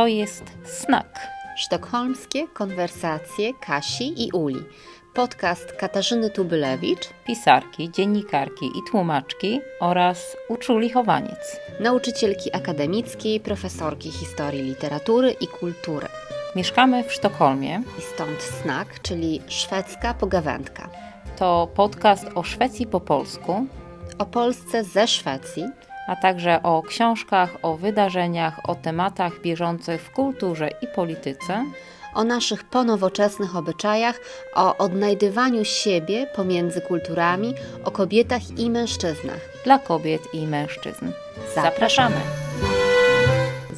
to jest Snak. Sztokholmskie konwersacje Kasi i Uli. Podcast Katarzyny Tubylewicz, pisarki, dziennikarki i tłumaczki oraz uczuli chowaniec, nauczycielki akademickiej, profesorki historii literatury i kultury. Mieszkamy w Sztokholmie. I stąd Snak, czyli szwedzka pogawędka. To podcast o Szwecji po polsku, o Polsce ze Szwecji, a także o książkach, o wydarzeniach, o tematach bieżących w kulturze i polityce, o naszych ponowoczesnych obyczajach, o odnajdywaniu siebie pomiędzy kulturami, o kobietach i mężczyznach. Dla kobiet i mężczyzn. Zapraszamy!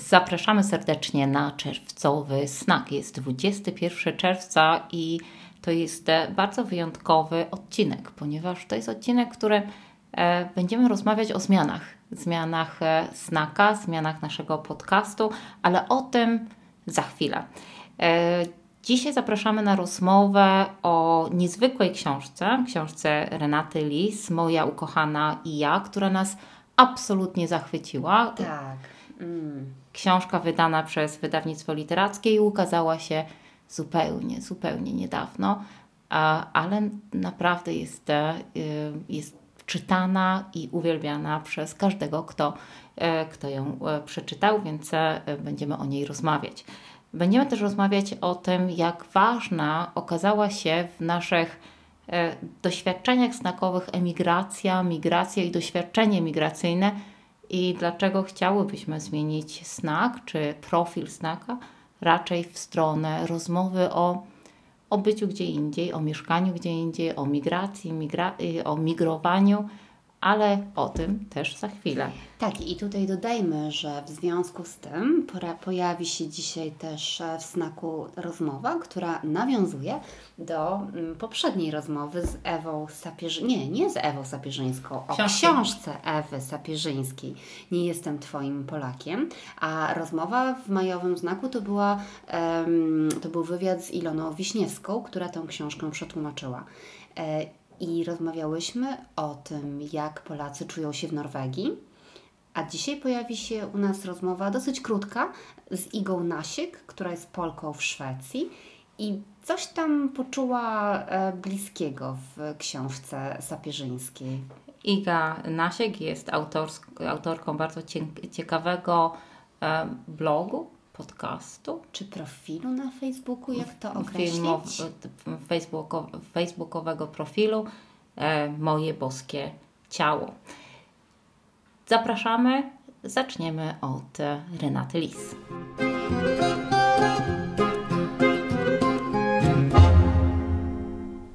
Zapraszamy serdecznie na czerwcowy snak. Jest 21 czerwca i to jest bardzo wyjątkowy odcinek, ponieważ to jest odcinek, który E, będziemy rozmawiać o zmianach. Zmianach e, snaka, zmianach naszego podcastu, ale o tym za chwilę. E, dzisiaj zapraszamy na rozmowę o niezwykłej książce, książce Renaty Lis, Moja ukochana i ja, która nas absolutnie zachwyciła. Tak. Mm. Książka wydana przez wydawnictwo literackie i ukazała się zupełnie, zupełnie niedawno, ale naprawdę jest, jest czytana i uwielbiana przez każdego, kto, e, kto ją e, przeczytał, więc e, będziemy o niej rozmawiać. Będziemy też rozmawiać o tym, jak ważna okazała się w naszych doświadczeniach znakowych emigracja, migracja i doświadczenie migracyjne i dlaczego chciałybyśmy zmienić znak czy profil znaka raczej w stronę rozmowy o o byciu gdzie indziej, o mieszkaniu gdzie indziej, o migracji, migra y, o migrowaniu, ale o tym też za chwilę. Tak, i tutaj dodajmy, że w związku z tym pojawi się dzisiaj też e, w snaku rozmowa, która nawiązuje do mm, poprzedniej rozmowy z Ewą Sapierzyńską. Nie, nie z Ewą Sapierzyńską, o Książki. książce Ewy Sapierzyńskiej. Nie jestem Twoim Polakiem. A rozmowa w majowym znaku to, była, to był wywiad z Iloną Wiśniewską, która tę książkę przetłumaczyła. I rozmawiałyśmy o tym, jak Polacy czują się w Norwegii a dzisiaj pojawi się u nas rozmowa dosyć krótka z Igą Nasiek, która jest Polką w Szwecji i coś tam poczuła e, bliskiego w książce sapierzyńskiej. Iga Nasiek jest autorką bardzo ciekawego e, blogu, podcastu. Czy profilu na Facebooku, jak to określić? Filmow, facebookowego profilu e, Moje Boskie Ciało. Zapraszamy. Zaczniemy od Renaty Lis.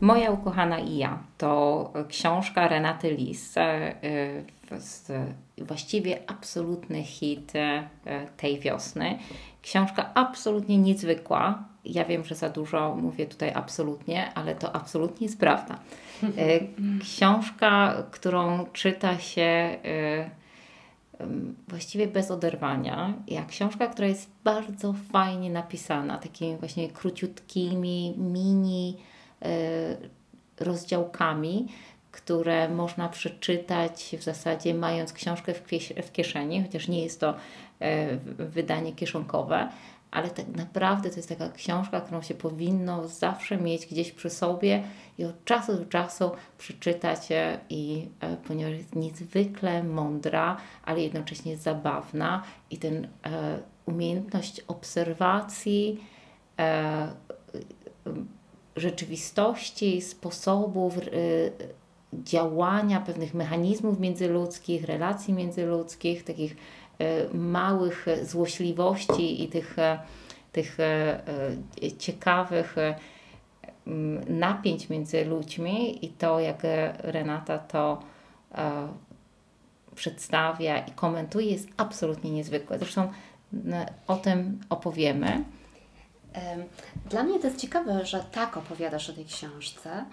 Moja ukochana i ja to książka Renaty Lis, e, właściwie absolutny hit e, tej wiosny. Książka absolutnie niezwykła. Ja wiem, że za dużo mówię tutaj absolutnie, ale to absolutnie jest prawda. E, książka, którą czyta się właściwie bez oderwania. Jak książka, która jest bardzo fajnie napisana, takimi właśnie króciutkimi, mini e, rozdziałkami, które można przeczytać w zasadzie mając książkę w kieszeni, chociaż nie jest to e, wydanie kieszonkowe, ale tak naprawdę to jest taka książka, którą się powinno zawsze mieć gdzieś przy sobie i od czasu do czasu przeczytać i e, ponieważ jest niezwykle mądra, ale jednocześnie zabawna i ten e, umiejętność obserwacji rzeczywistości, sposobów działania pewnych mechanizmów międzyludzkich, relacji międzyludzkich, takich małych złośliwości i tych, tych ciekawych napięć między ludźmi i to, jak Renata to e, przedstawia i komentuje, jest absolutnie niezwykłe. Zresztą o tym opowiemy. Dla mnie to jest ciekawe, że tak opowiadasz o tej książce.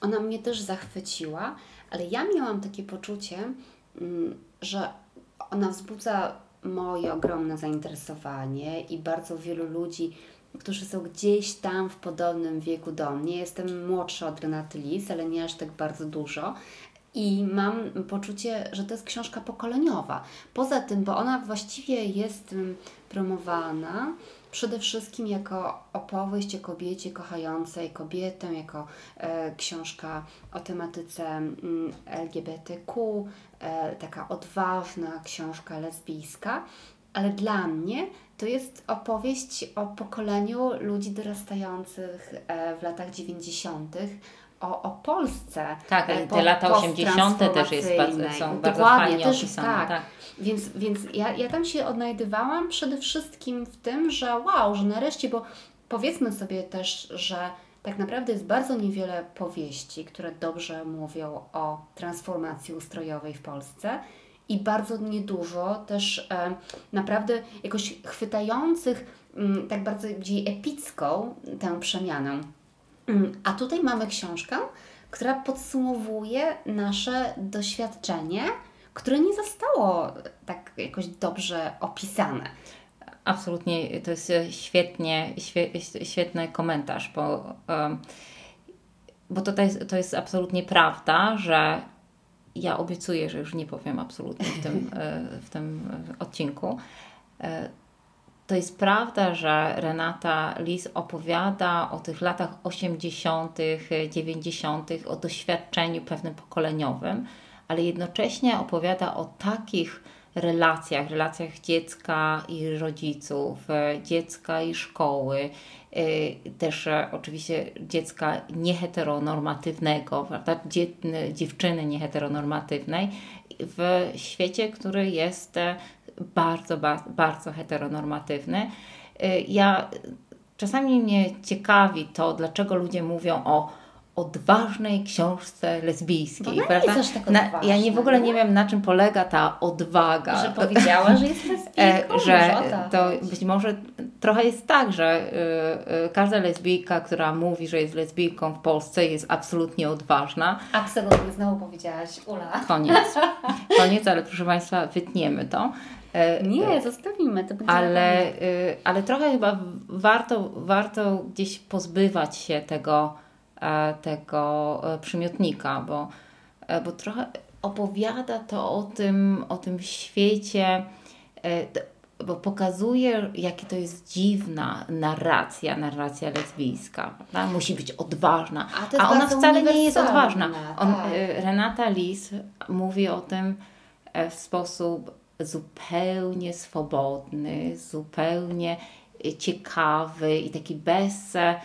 Ona mnie też zachwyciła, ale ja miałam takie poczucie, mm, że ona wzbudza moje ogromne zainteresowanie i bardzo wielu ludzi którzy są gdzieś tam w podobnym wieku do mnie. Jestem młodsza od Renaty Lis, ale nie aż tak bardzo dużo. I mam poczucie, że to jest książka pokoleniowa. Poza tym, bo ona właściwie jest mm, promowana przede wszystkim jako opowieść o kobiecie kochającej kobietę, jako e, książka o tematyce mm, LGBTQ, e, taka odważna książka lesbijska, ale dla mnie to jest opowieść o pokoleniu ludzi dorastających e, w latach 90., o, o Polsce. Tak, e, te lata 80. też jest bardzo, są bardzo Dokładnie, fajnie też, opisane. Tak. tak. Więc, więc ja, ja tam się odnajdywałam przede wszystkim w tym, że wow, że nareszcie, bo powiedzmy sobie też, że tak naprawdę jest bardzo niewiele powieści, które dobrze mówią o transformacji ustrojowej w Polsce i bardzo niedużo też e, naprawdę jakoś chwytających m, tak bardziej epicką tę przemianę. Mm, A tutaj mamy książkę, która podsumowuje nasze doświadczenie, które nie zostało tak jakoś dobrze opisane. Absolutnie, to jest świetnie, świe, świetny komentarz, bo, bo to, to jest absolutnie prawda, że ja obiecuję, że już nie powiem absolutnie w tym, e, w tym odcinku. To jest prawda, że Renata Lis opowiada o tych latach 80., 90., o doświadczeniu pewnym pokoleniowym, ale jednocześnie opowiada o takich relacjach, relacjach dziecka i rodziców, dziecka i szkoły, e, też oczywiście dziecka nieheteronormatywnego, prawda? Dzie, dziewczyny nieheteronormatywnej w świecie, który jest bardzo, bardzo, bardzo heteronormatywny. E, Ja czasami mnie ciekawi to, dlaczego ludzie mówią o odważnej książce lesbijskiej. Bo ona nie prawda? jest tak Na- ja nie w ogóle nie? wiem, na czym polega ta odwaga. Że powiedziała, że jest lesbijką, E, może że o to być może trochę jest tak, że y, y, każda lesbijka, która mówi, że jest lesbijką w Polsce, jest absolutnie odważna. Absolutnie, znowu powiedziałaś, Ula. Koniec. Koniec, ale proszę Państwa, wytniemy to. E, Nie, zostawimy, to będzie ale, y, ale trochę chyba warto, warto gdzieś pozbywać się tego, e, tego e, przymiotnika, bo, e, bo trochę opowiada to o tym, o tym świecie, e, bo pokazuje, jakie to jest dziwna narracja, narracja lesbijska. Prawda? Musi być odważna, A a ona wcale nie jest odważna. On, tak. e, Renata Lis mówi o tym e, w sposób zupełnie swobodny, zupełnie e, ciekawy i taki bez, e,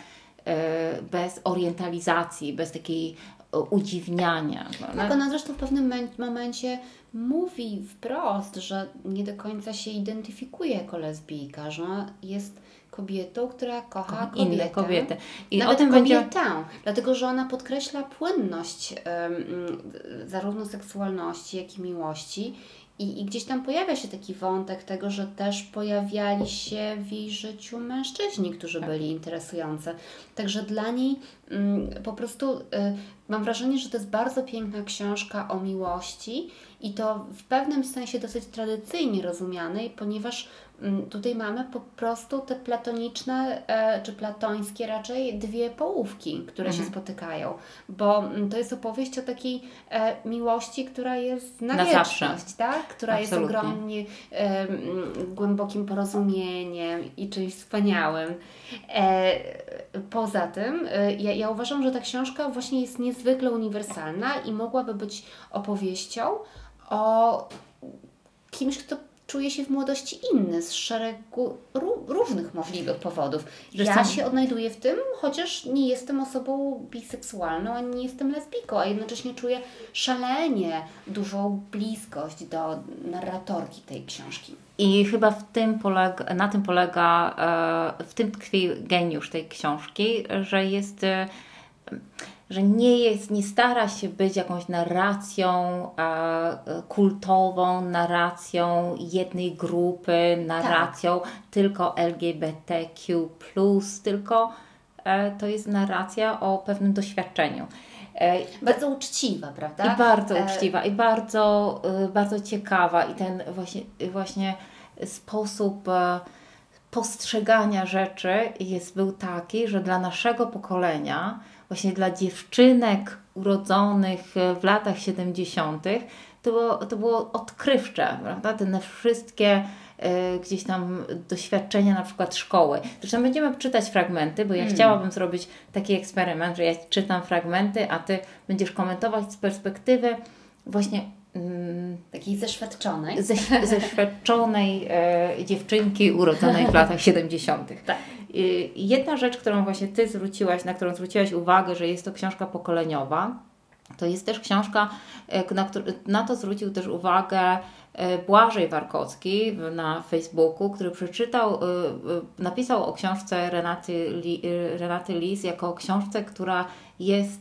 bez orientalizacji, bez takiej e, udziwniania. Tak, ona zresztą w pewnym momencie mówi wprost, że nie do końca się identyfikuje jako lesbijka, że ona jest kobietą, która kocha kobietę. inne kobiety. I Nawet o tym kobietę, będzie... dlatego że ona podkreśla płynność zarówno seksualności, jak i miłości. I, I gdzieś tam pojawia się taki wątek tego, że też pojawiali się w jej życiu mężczyźni, którzy Tak. byli interesujący. Także dla niej mm, po prostu y, mam wrażenie, że to jest bardzo piękna książka o miłości i to w pewnym sensie dosyć tradycyjnie rozumianej, ponieważ mm, tutaj mamy po prostu te platoniczne, e, czy platońskie raczej dwie połówki, które się spotykają, bo mm, to jest opowieść o takiej e, miłości, która jest na, Na wieczność, tak? która Absolutnie. jest ogromnie głębokim porozumieniem i czymś wspaniałym. E, poza tym, ja, ja uważam, że ta książka właśnie jest niezwykle uniwersalna i mogłaby być opowieścią o kimś, kto czuje się w młodości inny z szeregu ró- różnych możliwych powodów. Ja się odnajduję w tym, chociaż nie jestem osobą biseksualną, ani nie jestem lesbijką, a jednocześnie czuję szalenie dużą bliskość do narratorki tej książki. I chyba w tym polega, na tym polega, e, w tym tkwi geniusz tej książki, że jest, e, że nie jest, nie stara się być jakąś narracją e, kultową, narracją jednej grupy, narracją tylko LGBTQ+, tylko e, to jest narracja o pewnym doświadczeniu. E, Bardzo uczciwa, prawda? i bardzo E, uczciwa, i bardzo, y, bardzo ciekawa. I ten właśnie, właśnie sposób e, postrzegania rzeczy jest, był taki, że dla naszego pokolenia właśnie dla dziewczynek urodzonych w latach 70., to było, to było odkrywcze, prawda? Te wszystkie y, gdzieś tam doświadczenia na przykład szkoły. Zresztą będziemy czytać fragmenty, bo ja mm. chciałabym zrobić taki eksperyment, że ja czytam fragmenty, a Ty będziesz komentować z perspektywy właśnie mm, takiej zeświadczonej. Ze, zeświadczonej e, dziewczynki urodzonej w latach 70. Tak. Jedna rzecz, którą właśnie Ty zwróciłaś, na którą zwróciłaś uwagę, że jest to książka pokoleniowa, to jest też książka, e, na, na to zwrócił też uwagę e, Błażej Warkowski na Facebooku, który przeczytał, napisał o książce Renaty, Renaty Lis jako książce, która jest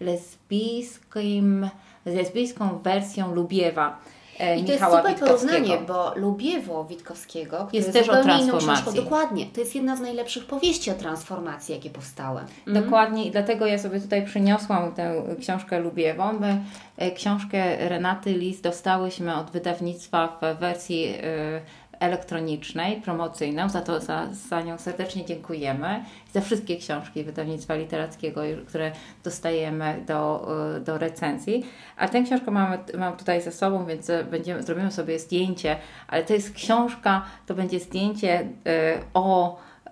lesbijskim, lesbijską wersją Lubiewa. E, I to jest super porównanie, bo Lubiewo Witkowskiego, który jest, jest też o transformacji. Książką, dokładnie, to jest jedna z najlepszych powieści o transformacji, jakie powstały. Mhm. Dokładnie i dlatego ja sobie tutaj przyniosłam tę książkę Lubiewą. My e, książkę Renaty Lis dostałyśmy od wydawnictwa w wersji e, elektronicznej, promocyjną. Za to za, za nią serdecznie dziękujemy. Za wszystkie książki wydawnictwa literackiego, które dostajemy do, y, do recenzji. A tę książkę mamy, mam tutaj ze sobą, więc będziemy, zrobimy sobie zdjęcie, ale to jest książka, to będzie zdjęcie y, o, y,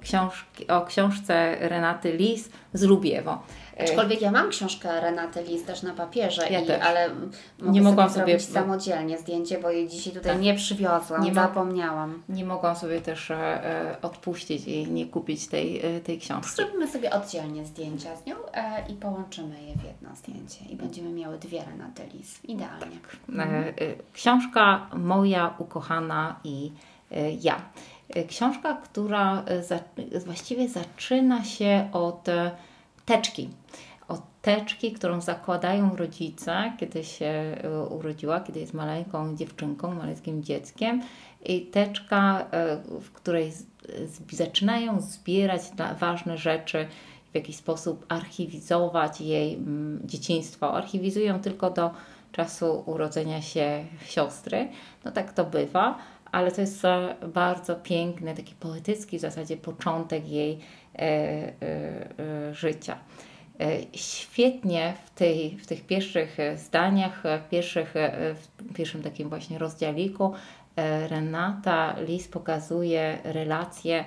książki, o książce Renaty Lis z Lubiewo. Aczkolwiek ja mam książkę Renaty Lis też na papierze, ja i, też. ale nie mogłam sobie zrobić samodzielnie zdjęcie, bo jej dzisiaj tutaj tak. nie przywiozłam, nie zapomniałam. Nie mogłam sobie też e, e, odpuścić i nie kupić tej, e, tej książki. Zrobimy sobie oddzielnie zdjęcia z nią e, i połączymy je w jedno zdjęcie i będziemy miały dwie Renaty Lis. Idealnie. Tak. Mhm. książka moja ukochana i ja. Książka, która za, właściwie zaczyna się od teczki. Od teczki, którą zakładają rodzice, kiedy się e, urodziła, kiedy jest maleńką dziewczynką, maleńkim dzieckiem. I teczka, e, w której zaczynają zbierać ważne rzeczy, w jakiś sposób archiwizować jej mm, dzieciństwo. Archiwizują tylko do czasu urodzenia się siostry. No tak to bywa, ale to jest bardzo piękny, taki poetycki w zasadzie początek jej życia. Świetnie w, tej, w tych pierwszych zdaniach, pierwszych, w pierwszym takim właśnie rozdziałiku Renata Lis pokazuje relacje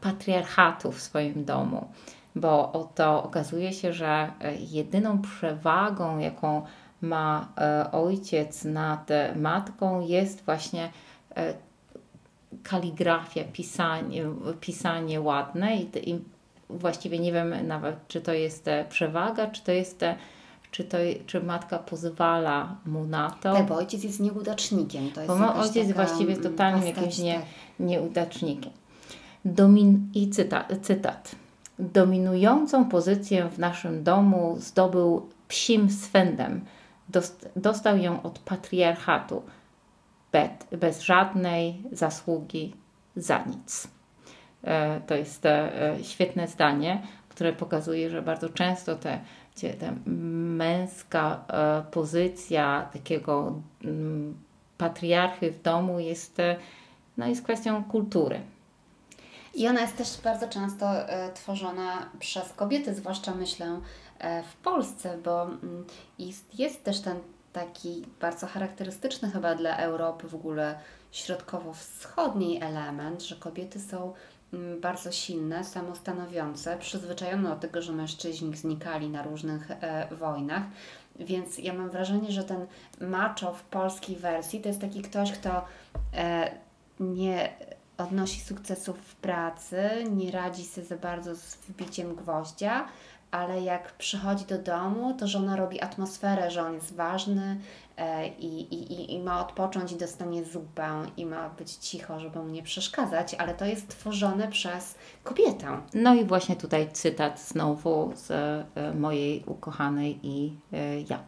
patriarchatu w swoim domu, bo oto okazuje się, że jedyną przewagą, jaką ma ojciec nad matką, jest właśnie kaligrafia, pisanie, pisanie ładne i, i właściwie nie wiem nawet, czy to jest e, przewaga, czy to jest e, czy, to, czy matka pozwala mu na to. Tak, bo ojciec jest nieudacznikiem. To jest bo ojciec właściwie jest totalnie jakimś nie, tak. nieudacznikiem. Domin, I cytat, cytat. Dominującą pozycję w naszym domu zdobył psim swędem. Dost, dostał ją od patriarchatu bez żadnej zasługi za nic. E, to jest e, świetne zdanie, które pokazuje, że bardzo często te, ta męska e, pozycja takiego mm, patriarchy w domu jest, no, jest kwestią kultury. I ona jest też bardzo często tworzona przez kobiety, zwłaszcza myślę w Polsce, bo mm, jest, jest też ten taki bardzo charakterystyczny chyba dla Europy w ogóle środkowo-wschodniej element, że kobiety są mm, bardzo silne, samostanowiące, przyzwyczajone do tego, że mężczyźni znikali na różnych e, wojnach. Więc ja mam wrażenie, że ten macho w polskiej wersji to jest taki ktoś, kto e, nie odnosi sukcesów w pracy, nie radzi sobie za bardzo z wbiciem gwoździa, ale jak przychodzi do domu, to żona robi atmosferę, że on jest ważny e, i, i, i ma odpocząć i dostanie zupę i ma być cicho, żeby mu nie przeszkadzać, ale to jest tworzone przez kobietę. No i właśnie tutaj cytat znowu z e, mojej ukochanej i e, ja.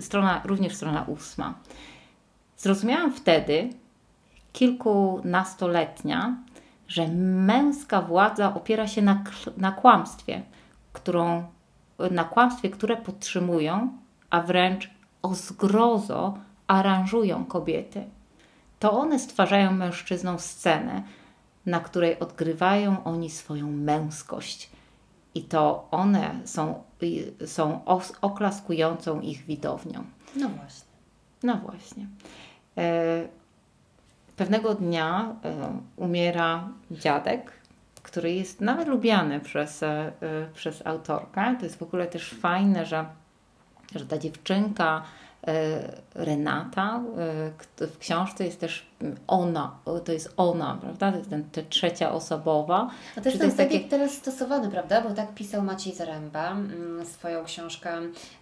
Strona, również strona ósma. Zrozumiałam wtedy, kilkunastoletnia, że męska władza opiera się na, na kłamstwie – którą, na kłamstwie, które podtrzymują, a wręcz o zgrozo aranżują kobiety. To one stwarzają mężczyznom scenę, na której odgrywają oni swoją męskość. i to one są, są oklaskującą ich widownią. No właśnie. No właśnie. Pewnego dnia umiera dziadek, który jest nawet lubiany przez, przez autorkę. To jest w ogóle też fajne, że, że ta dziewczynka E, Renata. E, w książce jest też ona, to jest ona, prawda? To jest ten, ta trzecia osobowa. A też to jest takie teraz stosowany, prawda? Bo tak pisał Maciej Zaręba mm, swoją książkę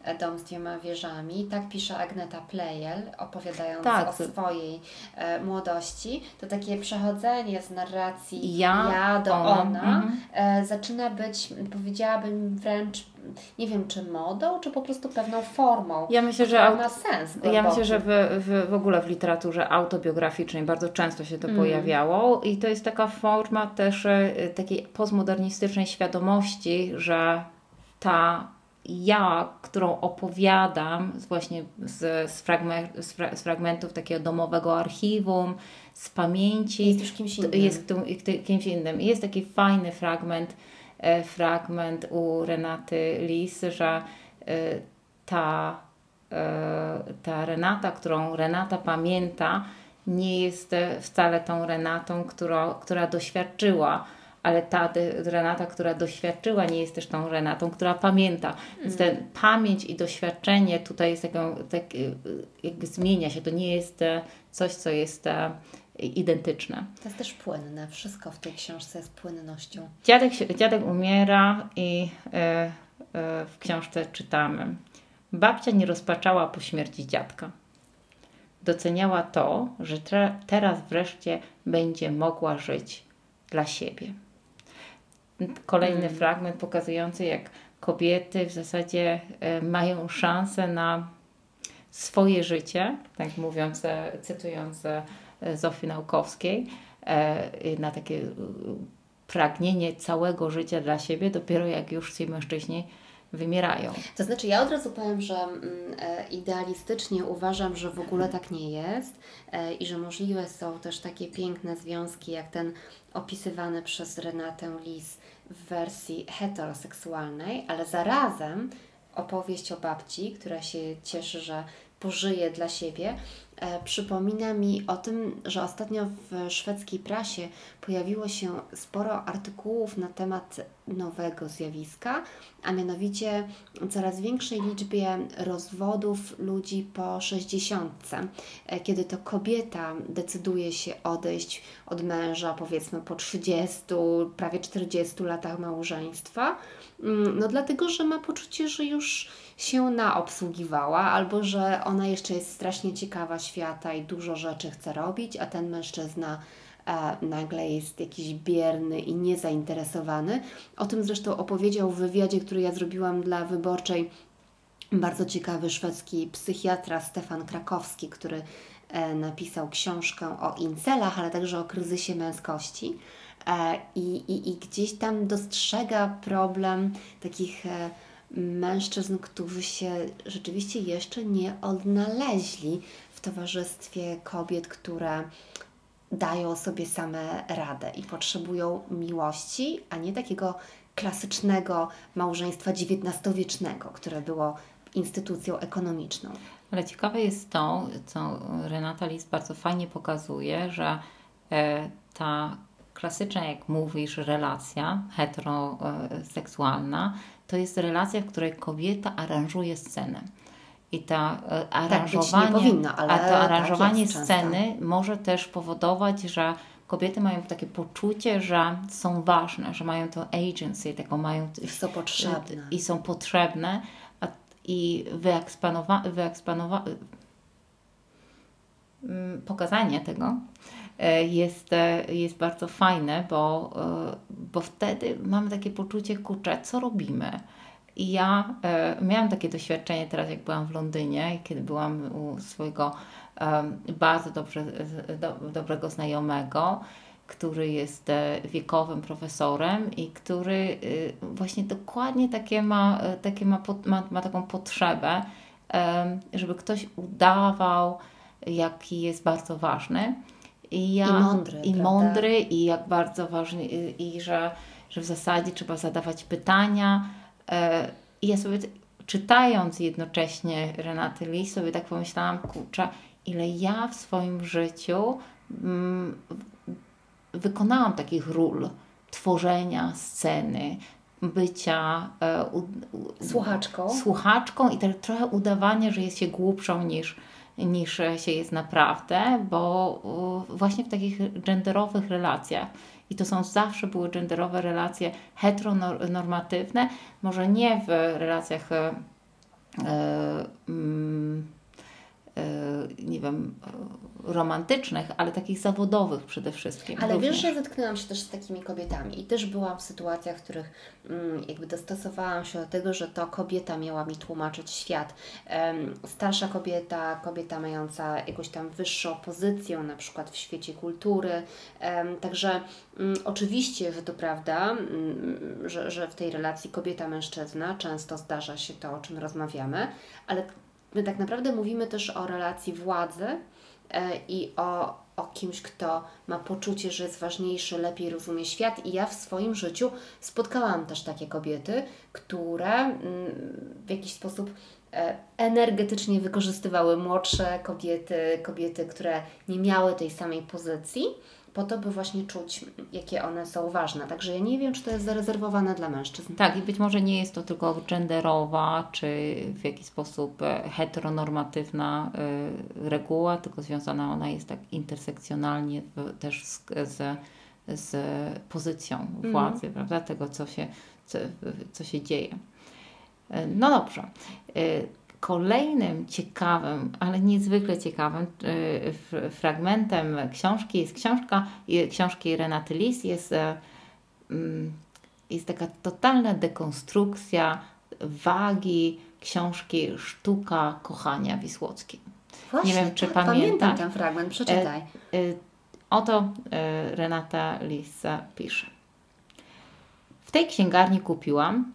e, Dom z dwiema wieżami. Tak pisze Agneta Plejel, opowiadając tak. o swojej e, młodości. To takie przechodzenie z narracji ja, ja do ona, ona mhm. e, zaczyna być, powiedziałabym wręcz nie wiem, czy modą, czy po prostu pewną formą. Ja myślę, że ma sens. Głęboki. Ja myślę, że w, w, w ogóle w literaturze autobiograficznej bardzo często się to mm. pojawiało i to jest taka forma też e, takiej postmodernistycznej świadomości, że ta ja, którą opowiadam właśnie z, z, fragment, z, fra, z fragmentów takiego domowego archiwum, z pamięci. Jest już kimś innym. Jest kimś innym. Jest taki fajny fragment, fragment u Renaty Lis, że e, ta, e, ta Renata, którą Renata pamięta, nie jest wcale tą Renatą, która, która doświadczyła ale ta Renata, która doświadczyła, nie jest też tą Renatą, która pamięta. Więc ten pamięć i doświadczenie tutaj jest taką, tak, zmienia się. To nie jest coś, co jest identyczne. To jest też płynne. Wszystko w tej książce jest płynnością. Dziadek, dziadek umiera i y, y, w książce czytamy. Babcia nie rozpaczała po śmierci dziadka. Doceniała to, że teraz wreszcie będzie mogła żyć dla siebie. Kolejny mm. fragment pokazujący, jak kobiety w zasadzie y, mają szansę na swoje życie, tak mówiąc, cytując Zofii Naukowskiej e, na takie e, pragnienie całego życia dla siebie, dopiero jak już ci mężczyźni wymierają. To znaczy, ja od razu powiem, że mm, e, idealistycznie uważam, że w ogóle tak nie jest i że możliwe są też takie piękne związki, jak ten opisywany przez Renatę Lis w wersji heteroseksualnej, ale zarazem opowieść o babci, która się cieszy, że pożyje dla siebie, E, przypomina mi o tym, że ostatnio w szwedzkiej prasie pojawiło się sporo artykułów na temat nowego zjawiska, a mianowicie coraz większej liczbie rozwodów ludzi po 60, e, kiedy to kobieta decyduje się odejść od męża, powiedzmy po 30, prawie 40 latach małżeństwa, mm, no dlatego, że ma poczucie, że już się naobsługiwała, albo że ona jeszcze jest strasznie ciekawa świata i dużo rzeczy chce robić, a ten mężczyzna e, nagle jest jakiś bierny i niezainteresowany. O tym zresztą opowiedział w wywiadzie, który ja zrobiłam dla wyborczej bardzo ciekawy szwedzki psychiatra Stefan Krakowski, który e, napisał książkę o incelach, ale także o kryzysie męskości. E, I, i, gdzieś tam dostrzega problem takich e, mężczyzn, którzy się rzeczywiście jeszcze nie odnaleźli w towarzystwie kobiet, które dają sobie same radę i potrzebują miłości, a nie takiego klasycznego małżeństwa XIX-wiecznego, które było instytucją ekonomiczną. Ale ciekawe jest to, co Renata List bardzo fajnie pokazuje, że e, ta klasyczna, jak mówisz, relacja heteroseksualna to jest relacja, w której kobieta aranżuje scenę. I ta e, aranżowanie, tak powinno, ale a to tak aranżowanie tak sceny często. może też powodować, że kobiety mają takie poczucie, że są ważne, że mają to agency, taką mają są potrzebne. i są potrzebne a, i wyeksponowa, wyeksponowa, mm, pokazanie tego jest, e, jest bardzo fajne, bo, e, bo wtedy mamy takie poczucie, kurczę, co robimy? I ja miałam takie doświadczenie teraz, jak byłam w Londynie, kiedy byłam u swojego bardzo dobrze, do, dobrego znajomego, który jest wiekowym profesorem i który właśnie dokładnie takie ma, takie ma, ma, ma taką potrzebę, żeby ktoś udawał, jaki jest bardzo ważny. I, ja, I mądry. I mądry, i jak bardzo ważny, i, i że, że w zasadzie trzeba zadawać pytania. E, I ja sobie czytając jednocześnie Renaty Lis, sobie tak pomyślałam, kurczę, ile ja w swoim życiu mm, wykonałam takich ról tworzenia sceny, bycia e, u, u, słuchaczką. słuchaczką i tak trochę udawania, że jest się głupszą niż, niż się jest naprawdę, bo właśnie w takich genderowych relacjach i to są zawsze były genderowe relacje heteronormatywne, może nie w relacjach e, e, nie wiem, e, romantycznych, ale takich zawodowych przede wszystkim. Ale również. wiesz, że zetknęłam się też z takimi kobietami i też byłam w sytuacjach, w których mm, jakby dostosowałam się do tego, że to kobieta miała mi tłumaczyć świat. Starsza kobieta, kobieta mająca jakąś tam wyższą pozycję, na przykład w świecie kultury. Także mm, oczywiście, że to prawda, mm, że, że w tej relacji kobieta-mężczyzna często zdarza się to, o czym rozmawiamy, ale my tak naprawdę mówimy też o relacji władzy e, i o, o kimś, kto ma poczucie, że jest ważniejszy, lepiej rozumie świat. I ja w swoim życiu spotkałam też takie kobiety, które mm, w jakiś sposób e, energetycznie wykorzystywały młodsze kobiety, kobiety, które nie miały tej samej pozycji po to, by właśnie czuć, jakie one są ważne. Także ja nie wiem, czy to jest zarezerwowane dla mężczyzn. Tak, i być może nie jest to tylko genderowa, czy w jakiś sposób e, heteronormatywna y, reguła, tylko związana ona jest tak intersekcjonalnie też z, z, z pozycją mhm. władzy, prawda? Tego, co się, co, co się dzieje. E, no dobrze. Y, Kolejnym ciekawym, ale niezwykle ciekawym y, fragmentem książki jest książka, książki Renaty Lis, jest, e, mm, jest taka totalna dekonstrukcja wagi książki Sztuka kochania Wisłockiej. Właśnie, Nie wiem, czy tak, pamiętam ten fragment, przeczytaj. E, e, oto Renata Lis pisze. W tej księgarni kupiłam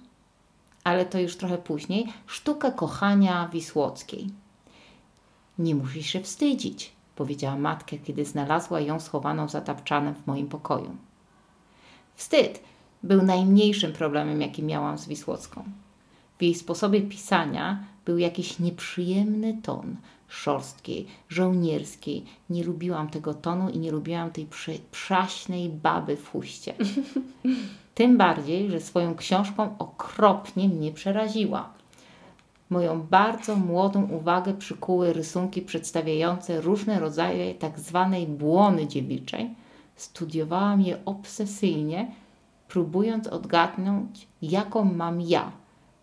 ale to już trochę później, sztukę kochania Wisłockiej. Nie musisz się wstydzić, powiedziała matka, kiedy znalazła ją schowaną za tapczanem w moim pokoju. Wstyd był najmniejszym problemem, jaki miałam z Wisłocką. W jej sposobie pisania był jakiś nieprzyjemny ton, szorstkiej, żołnierskiej. Nie lubiłam tego tonu i nie lubiłam tej przaśnej baby w chuście. Tym bardziej, że swoją książką okropnie mnie przeraziła. Moją bardzo młodą uwagę przykuły rysunki przedstawiające różne rodzaje tak zwanej błony dziewiczej. Studiowałam je obsesyjnie, próbując odgadnąć, jaką mam ja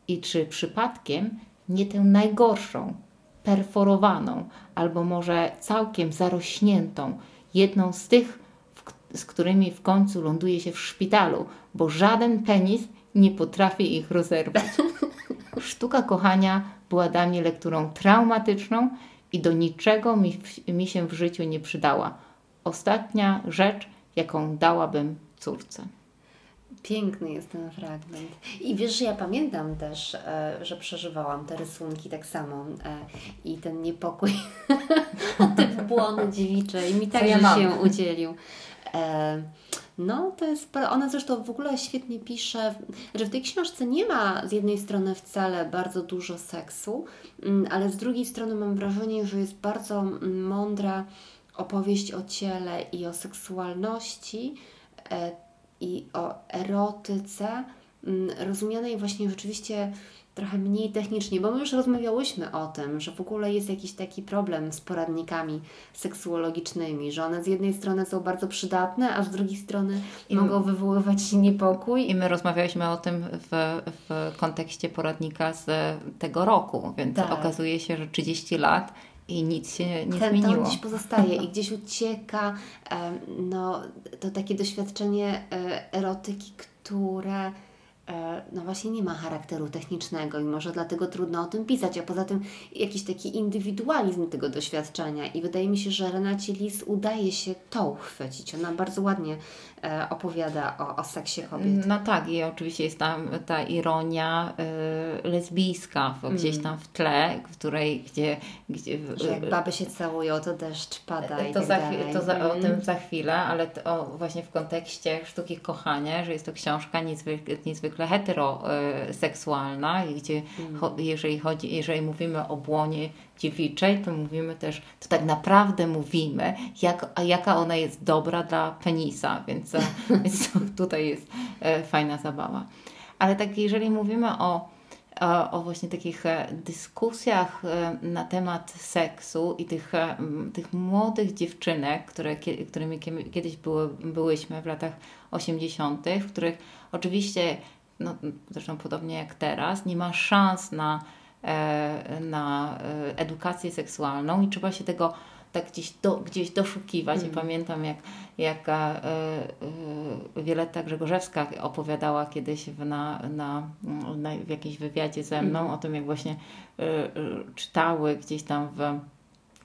i czy przypadkiem nie tę najgorszą, perforowaną albo może całkiem zarośniętą, jedną z tych, z którymi w końcu ląduje się w szpitalu, bo żaden penis nie potrafi ich rozerwać. Sztuka kochania była dla mnie lekturą traumatyczną i do niczego mi, mi się w życiu nie przydała. Ostatnia rzecz, jaką dałabym córce. Piękny jest ten fragment. I wiesz, że ja pamiętam też, e, że przeżywałam te rysunki tak samo e, i ten niepokój typ błony dziewiczej mi także ja się udzielił. E, no, to jest. Ona zresztą w ogóle świetnie pisze, że w tej książce nie ma z jednej strony wcale bardzo dużo seksu, mm, ale z drugiej strony mam wrażenie, że jest bardzo mm, mądra opowieść o ciele i o seksualności e, i o erotyce, mm, rozumianej właśnie rzeczywiście trochę mniej technicznie, bo my już rozmawiałyśmy o tym, że w ogóle jest jakiś taki problem z poradnikami seksuologicznymi, że one z jednej strony są bardzo przydatne, a z drugiej strony I mogą wywoływać niepokój. I my rozmawialiśmy o tym w, w kontekście poradnika z tego roku, więc tak. okazuje się, że 30 lat i nic się nie Ten zmieniło. Ten gdzieś pozostaje i gdzieś ucieka no, to takie doświadczenie e, erotyki, które no właśnie nie ma charakteru technicznego i może dlatego trudno o tym pisać, a poza tym jakiś taki indywidualizm tego doświadczenia i wydaje mi się, że Renacie Lis udaje się to uchwycić. Ona bardzo ładnie e, opowiada o, o seksie kobiet. No tak i oczywiście jest tam ta ironia lesbijska w, gdzieś tam w tle, w której, gdzie... gdzie Że jak baby się całują, to deszcz pada i to tak za, dalej. to za, o Mhm. tym za chwilę, ale to, właśnie w kontekście sztuki kochania, że jest to książka niezwykle, niezwykle heteroseksualna i gdzie Mm. jeżeli, chodzi, jeżeli mówimy o błonie dziewiczej, to mówimy też, to tak naprawdę mówimy, jak, a jaka ona jest dobra dla penisa, więc, e, więc tutaj jest e, fajna zabawa. Ale tak jeżeli mówimy o, o, o właśnie takich e, dyskusjach na temat seksu i tych, tych młodych dziewczynek, które, którymi kie- kiedyś były, byłyśmy w latach 80., w których oczywiście, no, zresztą podobnie jak teraz, nie ma szans na, na e, edukację seksualną i trzeba się tego tak gdzieś, do, gdzieś doszukiwać. I pamiętam, jak, jak e, e, Wioletta Grzegorzewska opowiadała kiedyś w, na, na, na, w jakimś wywiadzie ze mną o tym, jak właśnie e, e, czytały gdzieś tam w,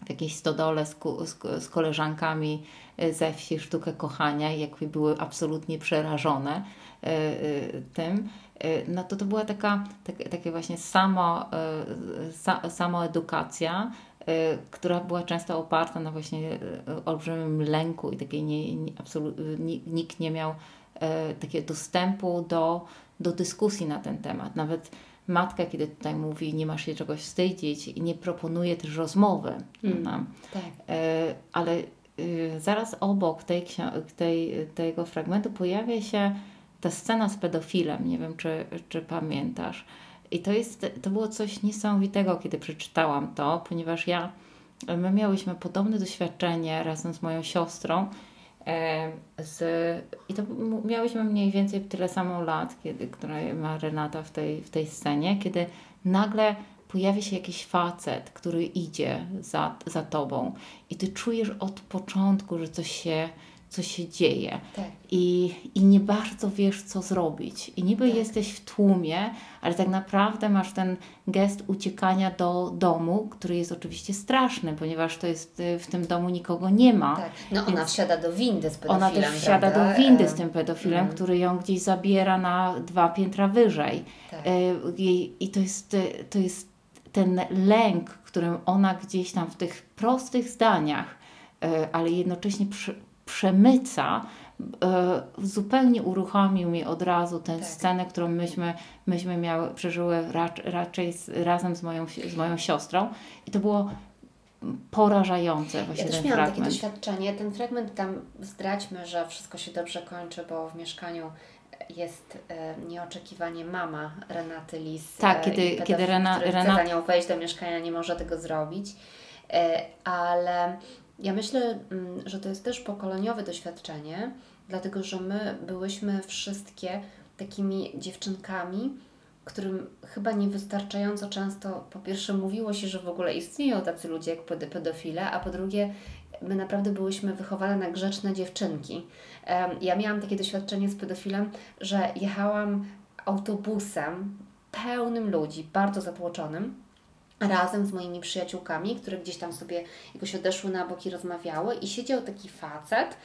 w jakiejś stodole z, z, z koleżankami e, ze wsi sztukę kochania i jakby były absolutnie przerażone e, e, tym, no to to była taka, tak, takie właśnie samo, sa, samoedukacja, która była często oparta na właśnie olbrzymim lęku i takiej nie, nie, absolu- ni- nikt nie miał takiego dostępu do, do dyskusji na ten temat. Nawet matka, kiedy tutaj mówi, nie masz się czegoś wstydzić i nie proponuje też rozmowy. Ona, Tak. E, ale e, zaraz obok tej, tej, tego fragmentu pojawia się ta scena z pedofilem. Nie wiem, czy, czy pamiętasz. I to, jest, to było coś niesamowitego, kiedy przeczytałam to, ponieważ ja, my miałyśmy podobne doświadczenie razem z moją siostrą. E, z, I to miałyśmy mniej więcej tyle samo lat, kiedy, które ma Renata w tej, w tej scenie, kiedy nagle pojawia się jakiś facet, który idzie za, za tobą i ty czujesz od początku, że coś się, coś się dzieje Tak. i, i nie bardzo wiesz, co zrobić. I niby Tak. jesteś w tłumie, ale tak naprawdę masz ten gest uciekania do domu, który jest oczywiście straszny, ponieważ to jest y, w tym domu nikogo nie ma. Tak. No ona wsiada do windy z pedofilem, Ona też wsiada prawda? do windy z E, tym pedofilem, mm. który ją gdzieś zabiera na dwa piętra wyżej. Tak. E, jej- I to jest, e, to jest ten lęk, którym ona gdzieś tam w tych prostych zdaniach, e, ale jednocześnie przy, przemyca, e, zupełnie uruchomił mi od razu tę Tak. scenę, którą myśmy, myśmy miały, przeżyły rac, raczej z, razem z moją, z moją siostrą. I to było porażające właśnie Ja też miałam takie fragment. doświadczenie. Ten fragment tam zdradźmy, że wszystko się dobrze kończy, bo w mieszkaniu jest e, nieoczekiwanie mama Renaty Lis. Tak, e, kiedy- i pedofil, kiedy Rena- który chce za nią wejść do mieszkania, nie może tego zrobić. E, ale ja myślę, mm, że to jest też pokoleniowe doświadczenie, dlatego że my byłyśmy wszystkie takimi dziewczynkami, którym chyba niewystarczająco często po pierwsze mówiło się, że w ogóle istnieją tacy ludzie jak ped- pedofile, a po drugie my naprawdę byłyśmy wychowane na grzeczne dziewczynki. Ja miałam takie doświadczenie z pedofilem, że jechałam autobusem pełnym ludzi, bardzo zatłoczonym, razem z moimi przyjaciółkami, które gdzieś tam sobie jakoś odeszły na bok i rozmawiały i siedział taki facet,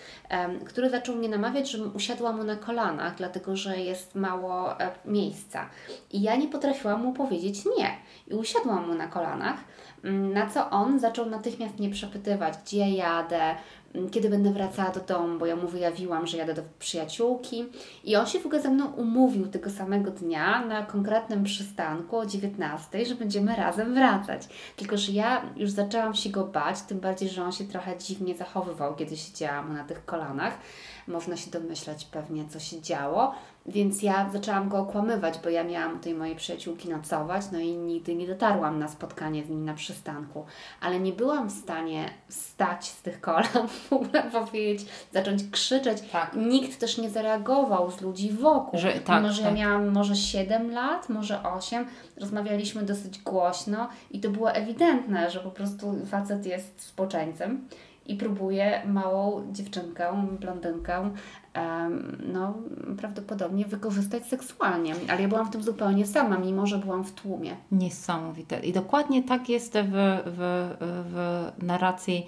który zaczął mnie namawiać, żebym usiadła mu na kolanach, dlatego że jest mało e, miejsca. I ja nie potrafiłam mu powiedzieć nie. I usiadłam mu na kolanach, na co on zaczął natychmiast mnie przepytywać, gdzie jadę, mm, kiedy będę wracała do domu, bo ja mu wyjawiłam, że jadę do przyjaciółki. I on się w ogóle ze mną umówił tego samego dnia na konkretnym przystanku o 19, że będziemy razem wracać. Tylko, że ja już zaczęłam się go bać, tym bardziej, że on się trochę dziwnie zachowywał, kiedy siedziałam na tych kolanach. Można się domyślać pewnie, co się działo. Więc ja zaczęłam go okłamywać, bo ja miałam tej mojej przyjaciółki nocować, no i nigdy nie dotarłam na spotkanie z nim na przystanku. Ale nie byłam w stanie wstać z tych kolan, w ogóle powiedzieć, zacząć krzyczeć. Tak. Nikt też nie zareagował z ludzi wokół. Że- tak, Mimo, że ja tak. miałam może 7 lat, może 8, rozmawialiśmy dosyć głośno i to było ewidentne, że po prostu facet jest spoczęciem i próbuje małą dziewczynkę, blondynkę, no prawdopodobnie wykorzystać seksualnie. Ale ja byłam w tym zupełnie sama, mimo że byłam w tłumie. Niesamowite. I dokładnie tak jest w, w, w narracji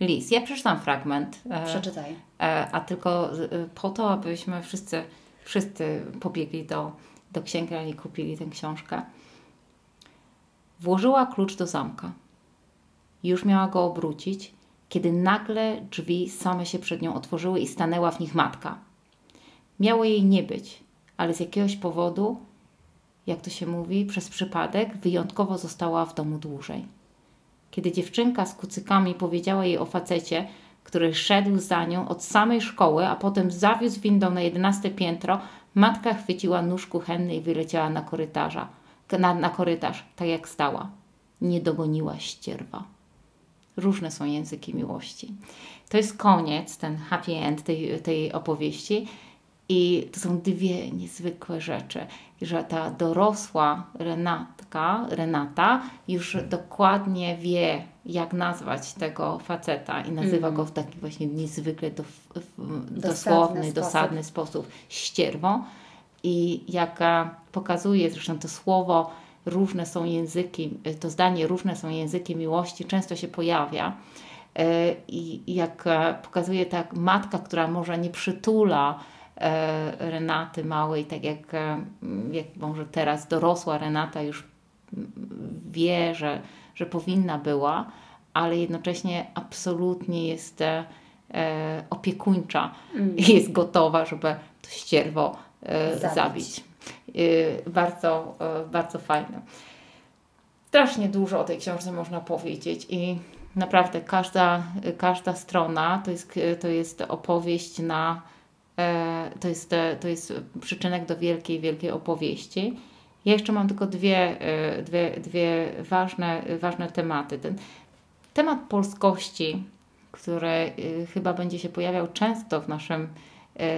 Lis. Ja przeczytam fragment, e, Przeczytaj. e, a tylko e, po to, abyśmy wszyscy, wszyscy pobiegli do, do księgarni i kupili tę książkę. Włożyła klucz do zamka. Już miała go obrócić, kiedy nagle drzwi same się przed nią otworzyły i stanęła w nich matka. Miało jej nie być, ale z jakiegoś powodu, jak to się mówi, przez przypadek wyjątkowo została w domu dłużej. Kiedy dziewczynka z kucykami powiedziała jej o facecie, który szedł za nią od samej szkoły, a potem zawiózł windą na jedenaste piętro, matka chwyciła nóż kuchenny i wyleciała na, korytarza, na, na korytarz, tak jak stała. Nie dogoniła ścierwa. Różne są języki miłości. To jest koniec, ten happy end tej, tej opowieści. I to są dwie niezwykłe rzeczy, że ta dorosła Renatka, Renata już dokładnie wie, jak nazwać tego faceta i nazywa mm. go w taki właśnie niezwykle do, dosłowny, dosadny sposób ścierwą. I jak pokazuje zresztą to słowo, różne są języki, to zdanie różne są języki miłości, często się pojawia. E, I jak pokazuje tak matka, która może nie przytula, E, Renaty małej, tak jak, e, jak może teraz dorosła Renata już wie, że, że powinna była, ale jednocześnie absolutnie jest e, opiekuńcza mm. i jest gotowa, żeby to ścierwo zabić. zabić. Bardzo, bardzo fajne. Strasznie dużo o tej książce można powiedzieć i naprawdę każda, każda strona to jest, to jest opowieść na to jest, to jest przyczynek do wielkiej, wielkiej opowieści. Ja jeszcze mam tylko dwie, dwie, dwie ważne, ważne tematy. Ten temat polskości, który chyba będzie się pojawiał często w naszym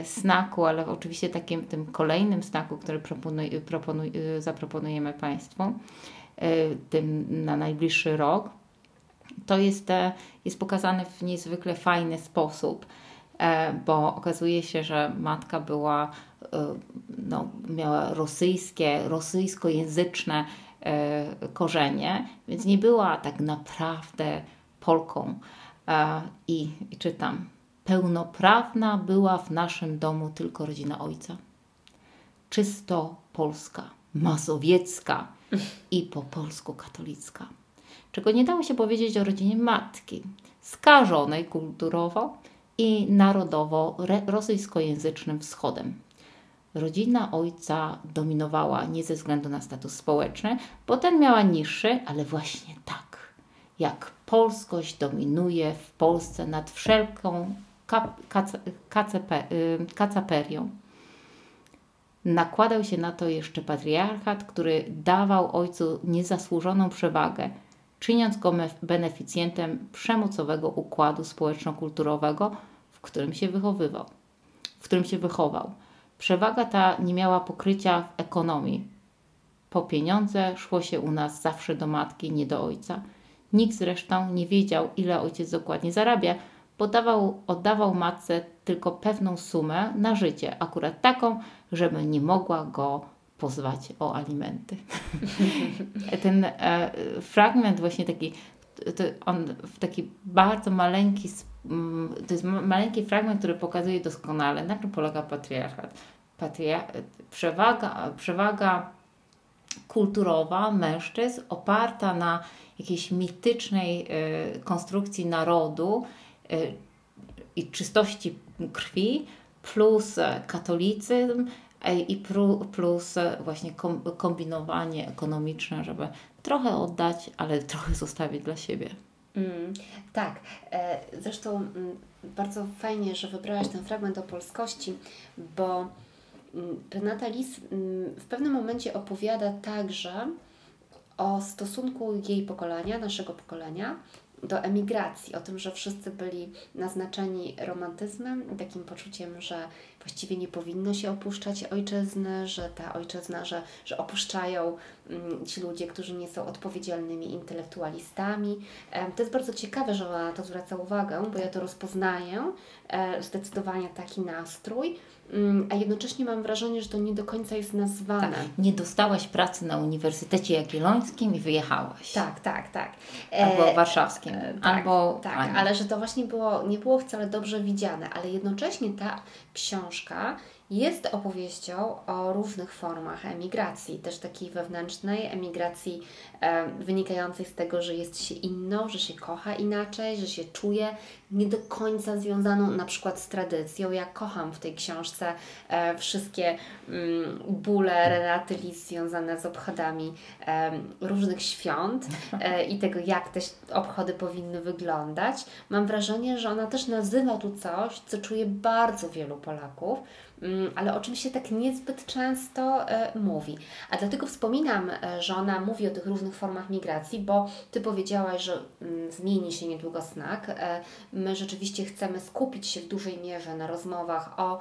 snaku, ale oczywiście takim tym kolejnym snaku, który proponuj, proponuj, zaproponujemy Państwu tym na najbliższy rok, to jest, jest pokazane w niezwykle fajny sposób. E, bo okazuje się, że matka była, e, no, miała rosyjskie, rosyjskojęzyczne e, korzenie, więc nie była tak naprawdę Polką. I, i czytam, pełnoprawna była w naszym domu tylko rodzina ojca. Czysto polska, mazowiecka i po polsku katolicka. Czego nie dało się powiedzieć o rodzinie matki, skażonej kulturowo, i narodowo-rosyjskojęzycznym wschodem. Rodzina ojca dominowała nie ze względu na status społeczny, bo ten miała niższy, ale właśnie tak, jak polskość dominuje w Polsce nad wszelką kacaperią. Nakładał się na to jeszcze patriarchat, który dawał ojcu niezasłużoną przewagę, czyniąc go beneficjentem przemocowego układu społeczno-kulturowego, w którym się wychowywał, w którym się wychował. Przewaga ta nie miała pokrycia w ekonomii. Po pieniądze szło się u nas zawsze do matki, nie do ojca. Nikt zresztą nie wiedział, ile ojciec dokładnie zarabia, bo dawał, oddawał matce tylko pewną sumę na życie, akurat taką, żeby nie mogła go pozwać o alimenty. Ten e, fragment właśnie taki, on w taki bardzo maleńki Mm, to jest maleńki fragment, który pokazuje doskonale, na czym polega patriarchat. Patria przewaga, przewaga kulturowa mężczyzn oparta na jakiejś mitycznej y, konstrukcji narodu i czystości krwi, plus katolicyzm y, i plus właśnie kombinowanie ekonomiczne, żeby trochę oddać, ale trochę zostawić dla siebie. Mm, tak, e, zresztą mm, bardzo fajnie, że wybrałaś ten fragment o polskości, bo mm, Renata Lis w pewnym momencie opowiada także o stosunku jej pokolenia, naszego pokolenia, do emigracji, o tym, że wszyscy byli naznaczeni romantyzmem, takim poczuciem, że właściwie nie powinno się opuszczać ojczyzny, że ta ojczyzna, że, że opuszczają mm, ci ludzie, którzy nie są odpowiedzialnymi intelektualistami. To jest bardzo ciekawe, że ona na to zwraca uwagę, bo ja to rozpoznaję, e, zdecydowanie taki nastrój. Mm, a jednocześnie mam wrażenie, że to nie do końca jest nazwane. Tak. Nie dostałaś pracy na Uniwersytecie Jagiellońskim i wyjechałaś. Tak, tak, tak. Albo e, warszawskim. E, tak, albo tak, ale że to właśnie było, nie było wcale dobrze widziane, ale jednocześnie ta książka jest opowieścią o różnych formach emigracji, też takiej wewnętrznej emigracji e, wynikającej z tego, że jest się inną, że się kocha inaczej, że się czuje nie do końca związaną na przykład z tradycją. Ja kocham w tej książce e, wszystkie mm, bóle Renaty Lis związane z obchodami e, różnych świąt e, i tego, jak te obchody powinny wyglądać. Mam wrażenie, że ona też nazywa tu coś, co czuje bardzo wielu Mm, ale o czym się tak niezbyt często e, mówi. A dlatego wspominam, e, że ona mówi o tych różnych formach migracji, bo Ty powiedziałaś, że mm, zmieni się niedługo znak. E, my rzeczywiście chcemy skupić się w dużej mierze na rozmowach o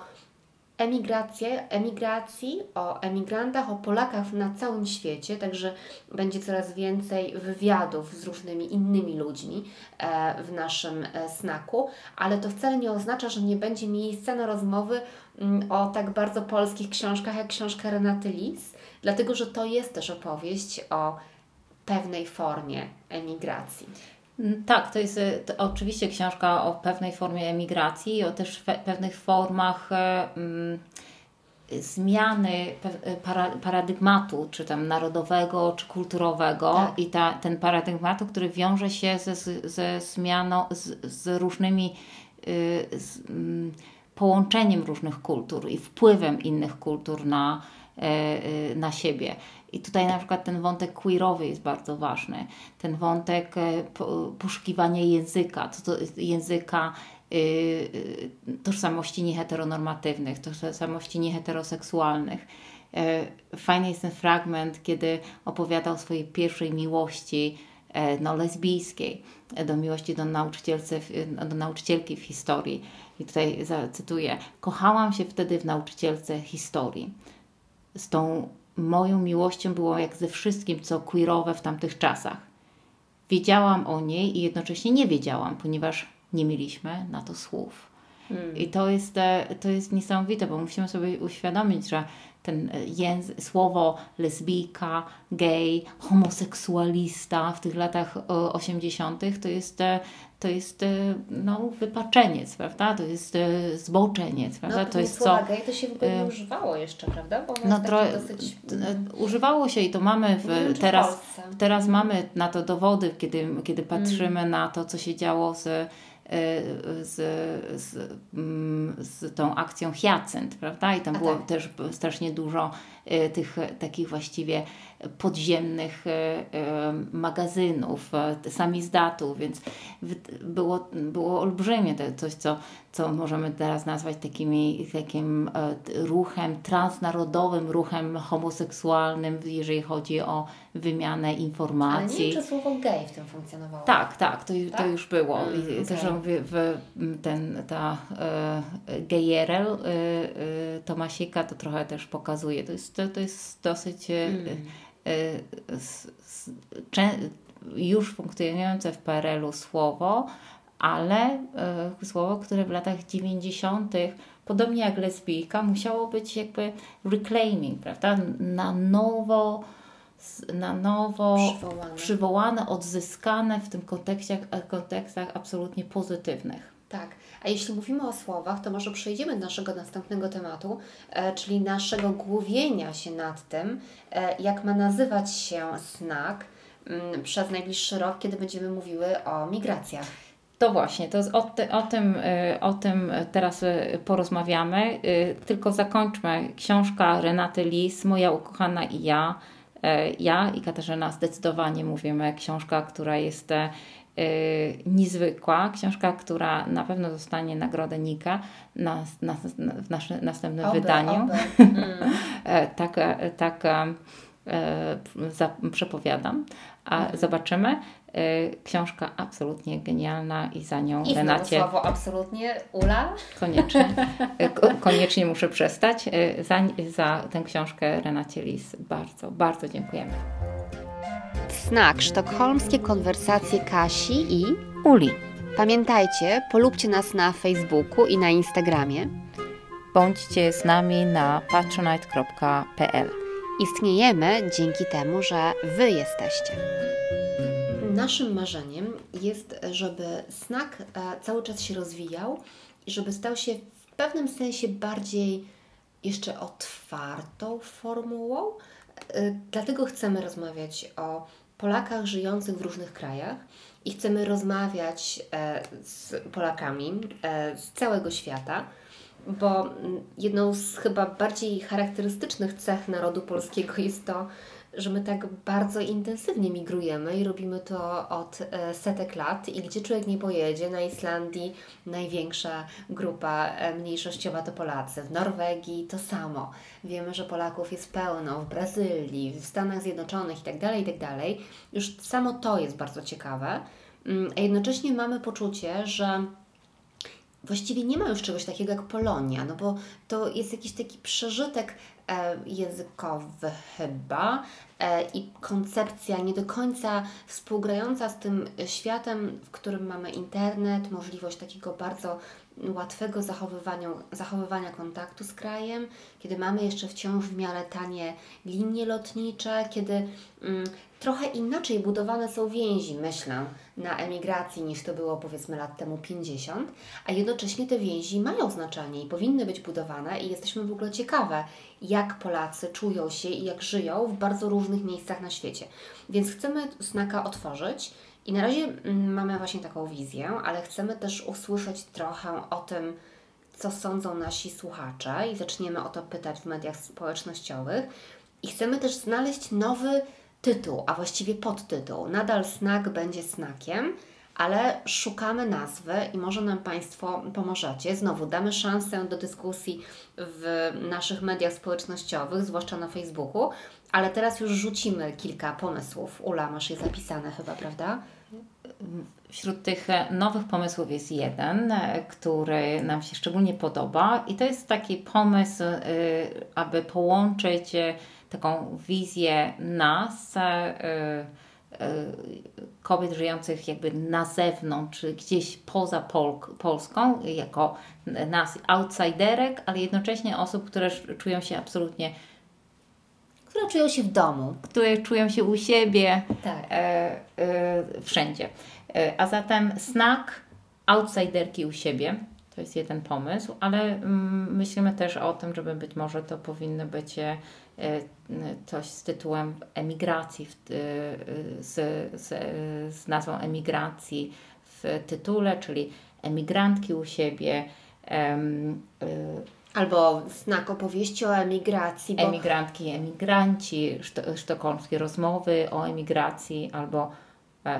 emigrację, emigracji, o emigrantach, o Polakach na całym świecie, także będzie coraz więcej wywiadów z różnymi innymi ludźmi w naszym snaku, ale to wcale nie oznacza, że nie będzie miejsca na rozmowy Mm, o tak bardzo polskich książkach jak książka Renaty Lis, dlatego że to jest też opowieść o pewnej formie emigracji. Mm, tak, to jest to oczywiście książka o pewnej formie emigracji, o też pewnych formach e, mm, zmiany e, para, paradygmatu, czy tam narodowego, czy kulturowego tak. i ta, ten paradygmatu, który wiąże się ze, ze zmianą, z, z różnymi y, z, połączeniem różnych kultur i wpływem innych kultur na, e, e, na siebie. I tutaj na przykład ten wątek queerowy jest bardzo ważny. Ten wątek e, poszukiwania języka, to, to języka tożsamości nieheteronormatywnych, tożsamości nieheteroseksualnych. Fajny jest ten fragment, kiedy opowiada o swojej pierwszej miłości no, lesbijskiej, do miłości do, nauczycielce, do nauczycielki w historii i tutaj zacytuję: Kochałam się wtedy w nauczycielce historii. Z tą moją miłością było jak ze wszystkim, co queerowe w tamtych czasach. Wiedziałam o niej i jednocześnie nie wiedziałam, ponieważ nie mieliśmy na to słów. Hmm. I to jest, e, to jest niesamowite, bo musimy sobie uświadomić, że ten e, język, słowo lesbijka, gej, homoseksualista w tych latach 80. to jest, e, to jest no, wypaczeniec, prawda? To jest zboczeniec, prawda? No, to jest co. gej to się w ogóle nie używało jeszcze, prawda? Bo no, tro, dosyć... Używało się i to mamy w, teraz, teraz mamy na to dowody, kiedy, kiedy patrzymy mm. na to, co się działo z z, z, mm, z tą akcją Hyacynt, prawda? I tam A było tak. też strasznie dużo e, tych takich właściwie podziemnych e, e, magazynów, samizdatów, więc było, było olbrzymie to coś, co, co możemy teraz nazwać takimi, takim ruchem transnarodowym, ruchem homoseksualnym, jeżeli chodzi o wymianę informacji. Ale nie wiem, czy słowo gay w tym funkcjonowało. Tak, tak, to, tak? to już było. Mm, okay. Zresztą w, w, ten, ta e, gejerel e, e, Tomasika to trochę też pokazuje. To jest, to, to jest dosyć e, mm. S, s, cze, już funkcjonujące w PRL-u słowo, ale e, słowo, które w latach 90 podobnie jak lesbijka, musiało być jakby reclaiming, prawda? Na nowo na nowo przywołane. przywołane, odzyskane w tym kontekście, kontekstach absolutnie pozytywnych. Tak, a jeśli mówimy o słowach, to może przejdziemy do naszego następnego tematu, e, czyli naszego głowienia się nad tym, e, jak ma nazywać się znak m, mm, przez najbliższy rok, kiedy będziemy mówiły o migracjach. To właśnie, to o, ty, o, tym, e, o tym teraz e, porozmawiamy. E, tylko zakończmy. Książka Renaty Lis, Moja ukochana i ja ja i Katarzyna zdecydowanie mówimy książka, która jest niezwykła, książka, która na pewno dostanie nagrodę Nika na, na, na w naszym następnym oby, wydaniu. Oby. Mm. tak, tak za, przepowiadam. A mm. zobaczymy. Y, książka absolutnie genialna i za nią I Renacie. słowo absolutnie Ula. Koniecznie. Y, koniecznie muszę przestać. Y, za, za tę książkę Renacie Lis bardzo, bardzo dziękujemy. Znak sztokholmskie konwersacje Kasi i Uli. Pamiętajcie, polubcie nas na Facebooku i na Instagramie. Bądźcie z nami na patronite.pl. Istniejemy dzięki temu, że Wy jesteście. Naszym marzeniem jest, żeby znak e, cały czas się rozwijał i żeby stał się w pewnym sensie bardziej jeszcze otwartą formułą. Y, dlatego chcemy rozmawiać o Polakach żyjących w różnych krajach i chcemy rozmawiać e, z Polakami e, z całego świata, bo mm, jedną z chyba bardziej charakterystycznych cech narodu polskiego jest to, że my tak bardzo intensywnie migrujemy i robimy to od e, setek lat i gdzie człowiek nie pojedzie, na Islandii największa grupa mniejszościowa to Polacy, w Norwegii to samo. Wiemy, że Polaków jest pełno w Brazylii, w Stanach Zjednoczonych itd., tak itd. Tak Już samo to jest bardzo ciekawe. Mm, a jednocześnie mamy poczucie, że właściwie nie ma już czegoś takiego jak Polonia, no bo to jest jakiś taki przeżytek e, językowy chyba i koncepcja nie do końca współgrająca z tym światem, w którym mamy internet, możliwość takiego bardzo łatwego zachowywania, zachowywania kontaktu z krajem, kiedy mamy jeszcze wciąż w miarę tanie linie lotnicze, kiedy mm, trochę inaczej budowane są więzi, myślę, na emigracji niż to było powiedzmy lat temu 50, a jednocześnie te więzi mają znaczenie i powinny być budowane i jesteśmy w ogóle ciekawe, jak Polacy czują się i jak żyją w bardzo różnych miejscach na świecie. Więc chcemy znaka otworzyć i na razie mm, mamy właśnie taką wizję, ale chcemy też usłyszeć trochę o tym, co sądzą nasi słuchacze i zaczniemy o to pytać w mediach społecznościowych. I chcemy też znaleźć nowy tytuł, a właściwie podtytuł. Nadal snak będzie snakiem, ale szukamy nazwy i może nam Państwo pomożecie. Znowu damy szansę do dyskusji w naszych mediach społecznościowych, zwłaszcza na Facebooku, ale teraz już rzucimy kilka pomysłów. Ula, masz je zapisane chyba, prawda? Wśród tych nowych pomysłów jest jeden, który nam się szczególnie podoba, i to jest taki pomysł, y, aby połączyć taką wizję nas, kobiet żyjących jakby na zewnątrz, czy gdzieś poza Pol Polską, jako nas outsiderek, ale jednocześnie osób, które czują się absolutnie które czują się w domu. Które czują się u siebie, tak. e, e, wszędzie. E, a zatem snack, outsiderki u siebie, to jest jeden pomysł, ale mm, myślimy też o tym, żeby być może to powinno być e, coś z tytułem emigracji, e, z, z, z nazwą emigracji w tytule, czyli emigrantki u siebie. E, Albo znak opowieści o emigracji. Bo... Emigrantki, emigranci, sztokholmskie rozmowy o emigracji, albo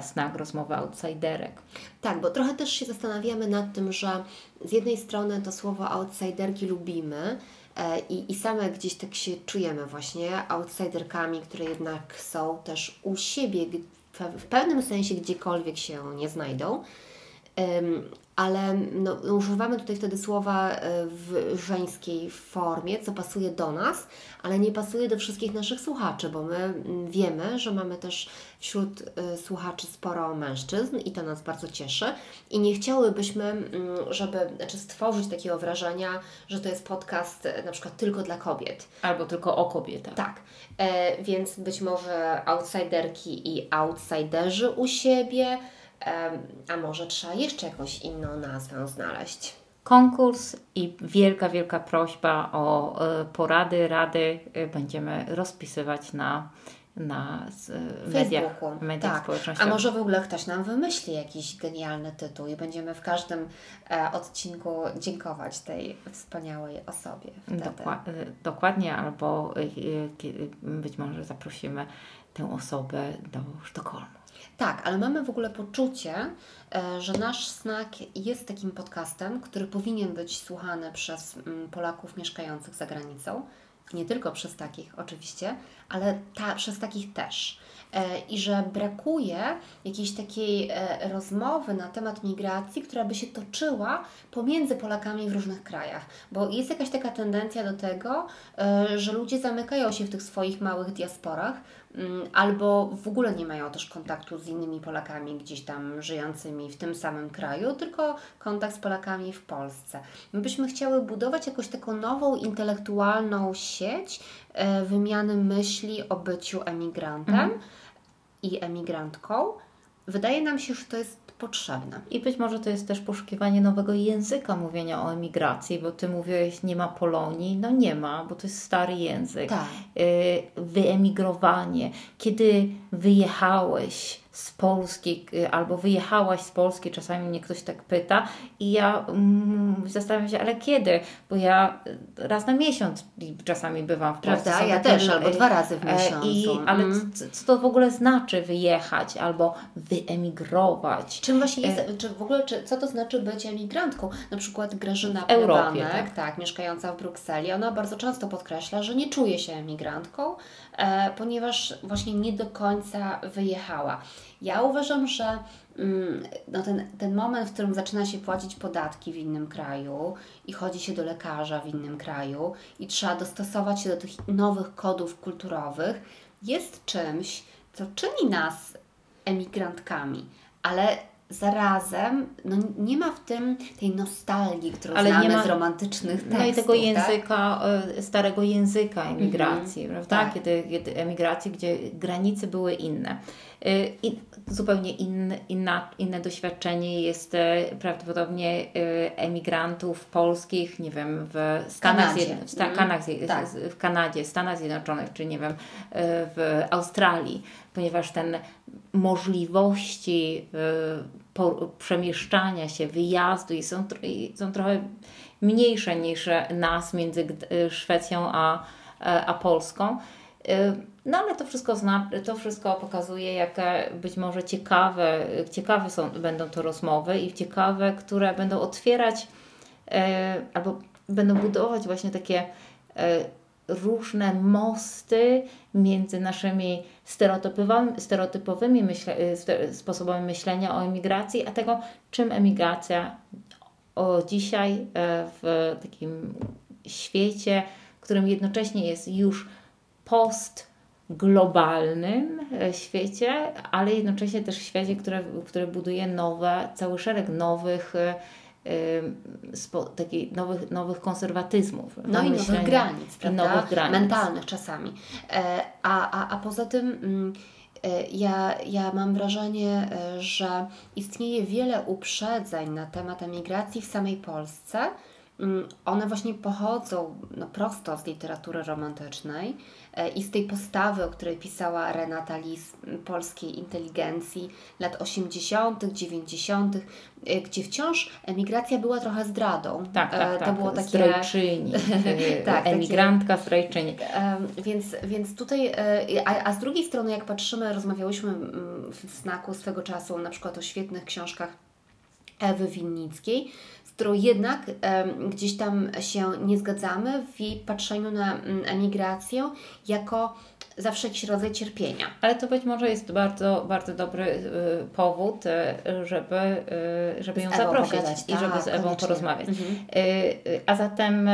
znak rozmowy outsiderek. Tak, bo trochę też się zastanawiamy nad tym, że z jednej strony to słowo outsiderki lubimy, e, i, I same gdzieś tak się czujemy właśnie outsiderkami, które jednak są też u siebie w pewnym sensie gdziekolwiek się nie znajdą ale no, używamy tutaj wtedy słowa e, w żeńskiej formie, co pasuje do nas, ale nie pasuje do wszystkich naszych słuchaczy, bo my mm, wiemy, że mamy też wśród e, słuchaczy sporo mężczyzn i to nas bardzo cieszy i nie chciałybyśmy, mm, żeby znaczy stworzyć takiego wrażenia, że to jest podcast e, na przykład tylko dla kobiet. Albo tylko o kobietach. Tak, e, więc być może outsiderki i outsiderzy u siebie, a może trzeba jeszcze jakąś inną nazwę znaleźć? Konkurs i wielka, wielka prośba o e, porady, rady e, będziemy rozpisywać na, na mediach, mediach tak. społecznościowych. A może w ogóle ktoś nam wymyśli jakiś genialny tytuł i będziemy w każdym e, odcinku dziękować tej wspaniałej osobie. Dokła- dokładnie, albo być może zaprosimy tę osobę do Sztokholmu. Tak, ale mamy w ogóle poczucie, e, że nasz snak jest takim podcastem, który powinien być słuchany przez mm, Polaków mieszkających za granicą. Nie tylko przez takich oczywiście, ale ta, przez takich też. E, I że brakuje jakiejś takiej e, rozmowy na temat migracji, która by się toczyła pomiędzy Polakami w różnych krajach. Bo jest jakaś taka tendencja do tego, że ludzie zamykają się w tych swoich małych diasporach, albo w ogóle nie mają też kontaktu z innymi Polakami gdzieś tam żyjącymi w tym samym kraju, tylko kontakt z Polakami w Polsce. My byśmy chciały budować jakąś taką nową intelektualną sieć e, wymiany myśli o byciu emigrantem mhm. i emigrantką. wydaje nam się, że to jest potrzebne. I być może to jest też poszukiwanie nowego języka mówienia o emigracji, bo ty mówiłeś, nie ma Polonii. No nie ma, bo to jest stary język. Tak. Y, wyemigrowanie. Kiedy wyjechałeś z Polski y, albo wyjechałaś z Polski, czasami mnie ktoś tak pyta i ja mm, zastanawiam się, ale kiedy? Bo ja raz na miesiąc czasami bywam w Polsce. Prawda, ja też, albo dwa razy w e, miesiącu. I, ale mm. co, co to w ogóle znaczy wyjechać albo wyemigrować? Czym właśnie jest, e... czy w ogóle, czy, co to znaczy być emigrantką? Na przykład Grażyna Plebanek, tak? tak, mieszkająca w Brukseli, ona bardzo często podkreśla, że nie czuje się emigrantką, e, ponieważ właśnie nie do końca wyjechała. Ja uważam, że mm, no ten, ten moment, w którym zaczyna się płacić podatki w innym kraju i chodzi się do lekarza w innym kraju i trzeba dostosować się do tych nowych kodów kulturowych, jest czymś, co czyni nas emigrantkami, ale zarazem no, nie ma w tym tej nostalgii, którą Ale znamy nie ma, z romantycznych tekstów. No i tego tak? języka, tak? starego języka emigracji, mm -hmm, prawda? Tak. Kiedy, kiedy emigracji, gdzie granice były inne. Y, I zupełnie inne, inna, inne doświadczenie jest e, prawdopodobnie e, emigrantów polskich, nie wiem, w Stanach Zjednoczonych, w, mm, tak. w Kanadzie, Stanach Zjednoczonych, czy nie wiem, w Australii, ponieważ ten możliwości przemieszczania się, wyjazdu są, są trochę mniejsze niż nas między Szwecją a, a Polską. No ale to wszystko, zna, to wszystko pokazuje, jakie być może ciekawe, ciekawe są, będą to rozmowy i ciekawe, które będą otwierać albo będą budować właśnie takie różne mosty między naszymi stereotypowymi, myśle, e, sposobami myślenia o emigracji, a tego, czym emigracja o dzisiaj e, w takim świecie, którym jednocześnie jest już post globalnym e, świecie, ale jednocześnie też świecie, które, który buduje nowe, cały szereg nowych e, spo, takich nowych, nowych konserwatyzmów. No i nowych granic, prawda? Nowych granic. Mentalnych czasami. A, a, a poza tym mm, ja, ja mam wrażenie, że istnieje wiele uprzedzeń na temat emigracji w samej Polsce. Mm, one właśnie pochodzą no, prosto z literatury romantycznej E, i z tej postawy, o której pisała Renata Lis, polskiej inteligencji lat 80., 90., e, gdzie wciąż emigracja była trochę zdradą. Tak, tak, e, tak. To było takie... Zdrajczyni. tak, Emigrantka, takie... zdrajczyni. Więc, więc tutaj, a, a z drugiej strony jak patrzymy, rozmawiałyśmy w znaku swego czasu na przykład o świetnych książkach Ewy Winnickiej, którą jednak gdzieś tam się nie zgadzamy w jej patrzeniu na um, emigrację jako zawsze jakiś rodzaj cierpienia. Ale to być może jest bardzo, bardzo dobry y, powód, y, żeby, y, żeby ją zaprosić i tak, żeby z Ewą koniecznie. porozmawiać. Mhm. A zatem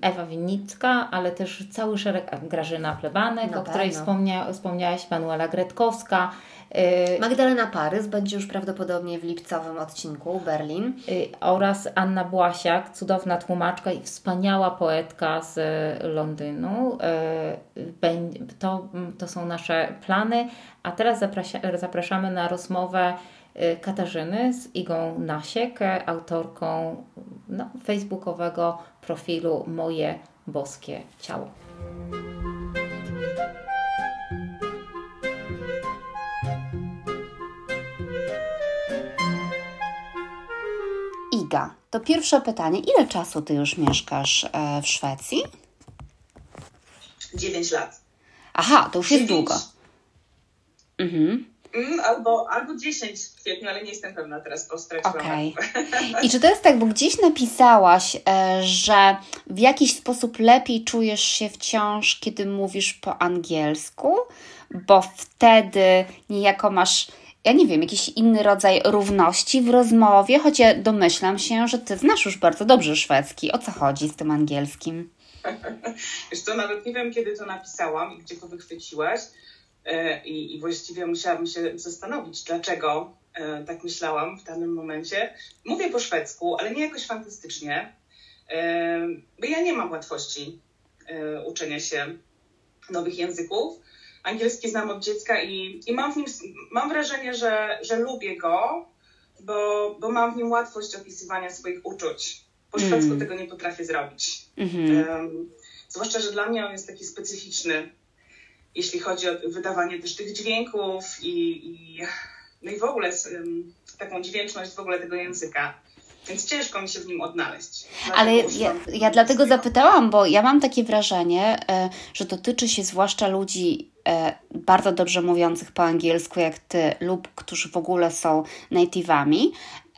Ewa Winnicka, ale też cały szereg Grażyna Plebanek, o której wspomnia, wspomniałaś, Manuela Gretkowska, Magdalena Parys będzie już prawdopodobnie w lipcowym odcinku Berlin. Y, oraz Anna Błasiak, cudowna tłumaczka i wspaniała poetka z Londynu. Y, to, to są nasze plany. A teraz zapraszamy na rozmowę Katarzyny z Igą Nasiek, autorką no, facebookowego profilu Moje Boskie Ciało. Iga, to pierwsze pytanie. Ile czasu ty już mieszkasz e, w Szwecji? 9 lat. Aha, to już 9. jest długo. Mhm. Mm, albo, albo 10 w kwietniu, ale nie jestem pewna teraz, bo straciłam. Okay. I czy to jest tak, bo gdzieś napisałaś, e, że w jakiś sposób lepiej czujesz się wciąż, kiedy mówisz po angielsku, bo wtedy niejako masz ja nie wiem, jakiś inny rodzaj równości w rozmowie, choć ja domyślam się, że ty znasz już bardzo dobrze szwedzki. O co chodzi z tym angielskim? Wiesz co, nawet nie wiem, kiedy to napisałam i gdzie to wychwyciłaś. E, I, I właściwie musiałabym się zastanowić, dlaczego e, tak myślałam w danym momencie. Mówię po szwedzku, ale nie jakoś fantastycznie, e, bo ja nie mam łatwości uczenia się nowych języków. Angielski znam od dziecka i, i mam w nim, mam wrażenie, że, że lubię go, bo, bo mam w nim łatwość opisywania swoich uczuć. Po szwedzku mm. tego nie potrafię zrobić. Mm-hmm. Um, zwłaszcza, że dla mnie on jest taki specyficzny, jeśli chodzi o wydawanie też tych dźwięków i, i no i w ogóle um, taką dźwięczność w ogóle tego języka. Więc ciężko mi się w nim odnaleźć. Ale ja, ja dlatego zapytałam, bo ja mam takie wrażenie, e, że dotyczy się zwłaszcza ludzi bardzo dobrze mówiących po angielsku, jak ty, lub którzy w ogóle są native'ami,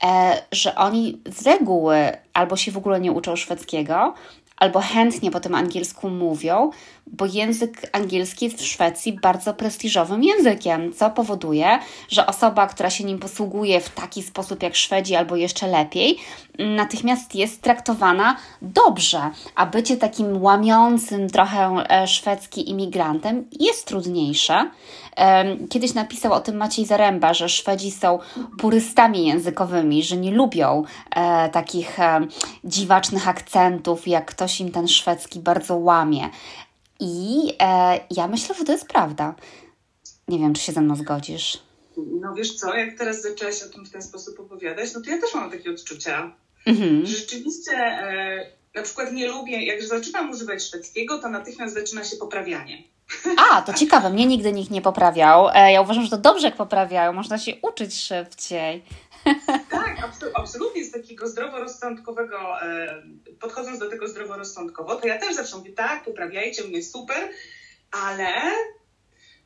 e, że oni z reguły albo się w ogóle nie uczą szwedzkiego, albo chętnie po tym angielsku mówią, bo język angielski jest w Szwecji bardzo prestiżowym językiem, co powoduje, że osoba, która się nim posługuje w taki sposób jak Szwedzi albo jeszcze lepiej, natychmiast jest traktowana dobrze, a bycie takim łamiącym trochę e, szwedzki imigrantem jest trudniejsze. Kiedyś napisał o tym Maciej Zaręba, że Szwedzi są purystami językowymi, że nie lubią e, takich e, dziwacznych akcentów, jak ktoś im ten szwedzki bardzo łamie. I e, ja myślę, że to jest prawda. Nie wiem, czy się ze mną zgodzisz. No wiesz co, jak teraz zaczęłaś o tym w ten sposób opowiadać, no to ja też mam takie odczucia. Mhm. Że rzeczywiście e, na przykład nie lubię, jak zaczynam używać szwedzkiego, to natychmiast zaczyna się poprawianie. A, to ciekawe, mnie nigdy nikt nie poprawiał. E, ja uważam, że to dobrze, jak poprawiają, można się uczyć szybciej. Tak, absolutnie z takiego zdroworozsądkowego, e, podchodząc do tego zdroworozsądkowo, to ja też zawsze mówię, tak, poprawiajcie mnie, super, ale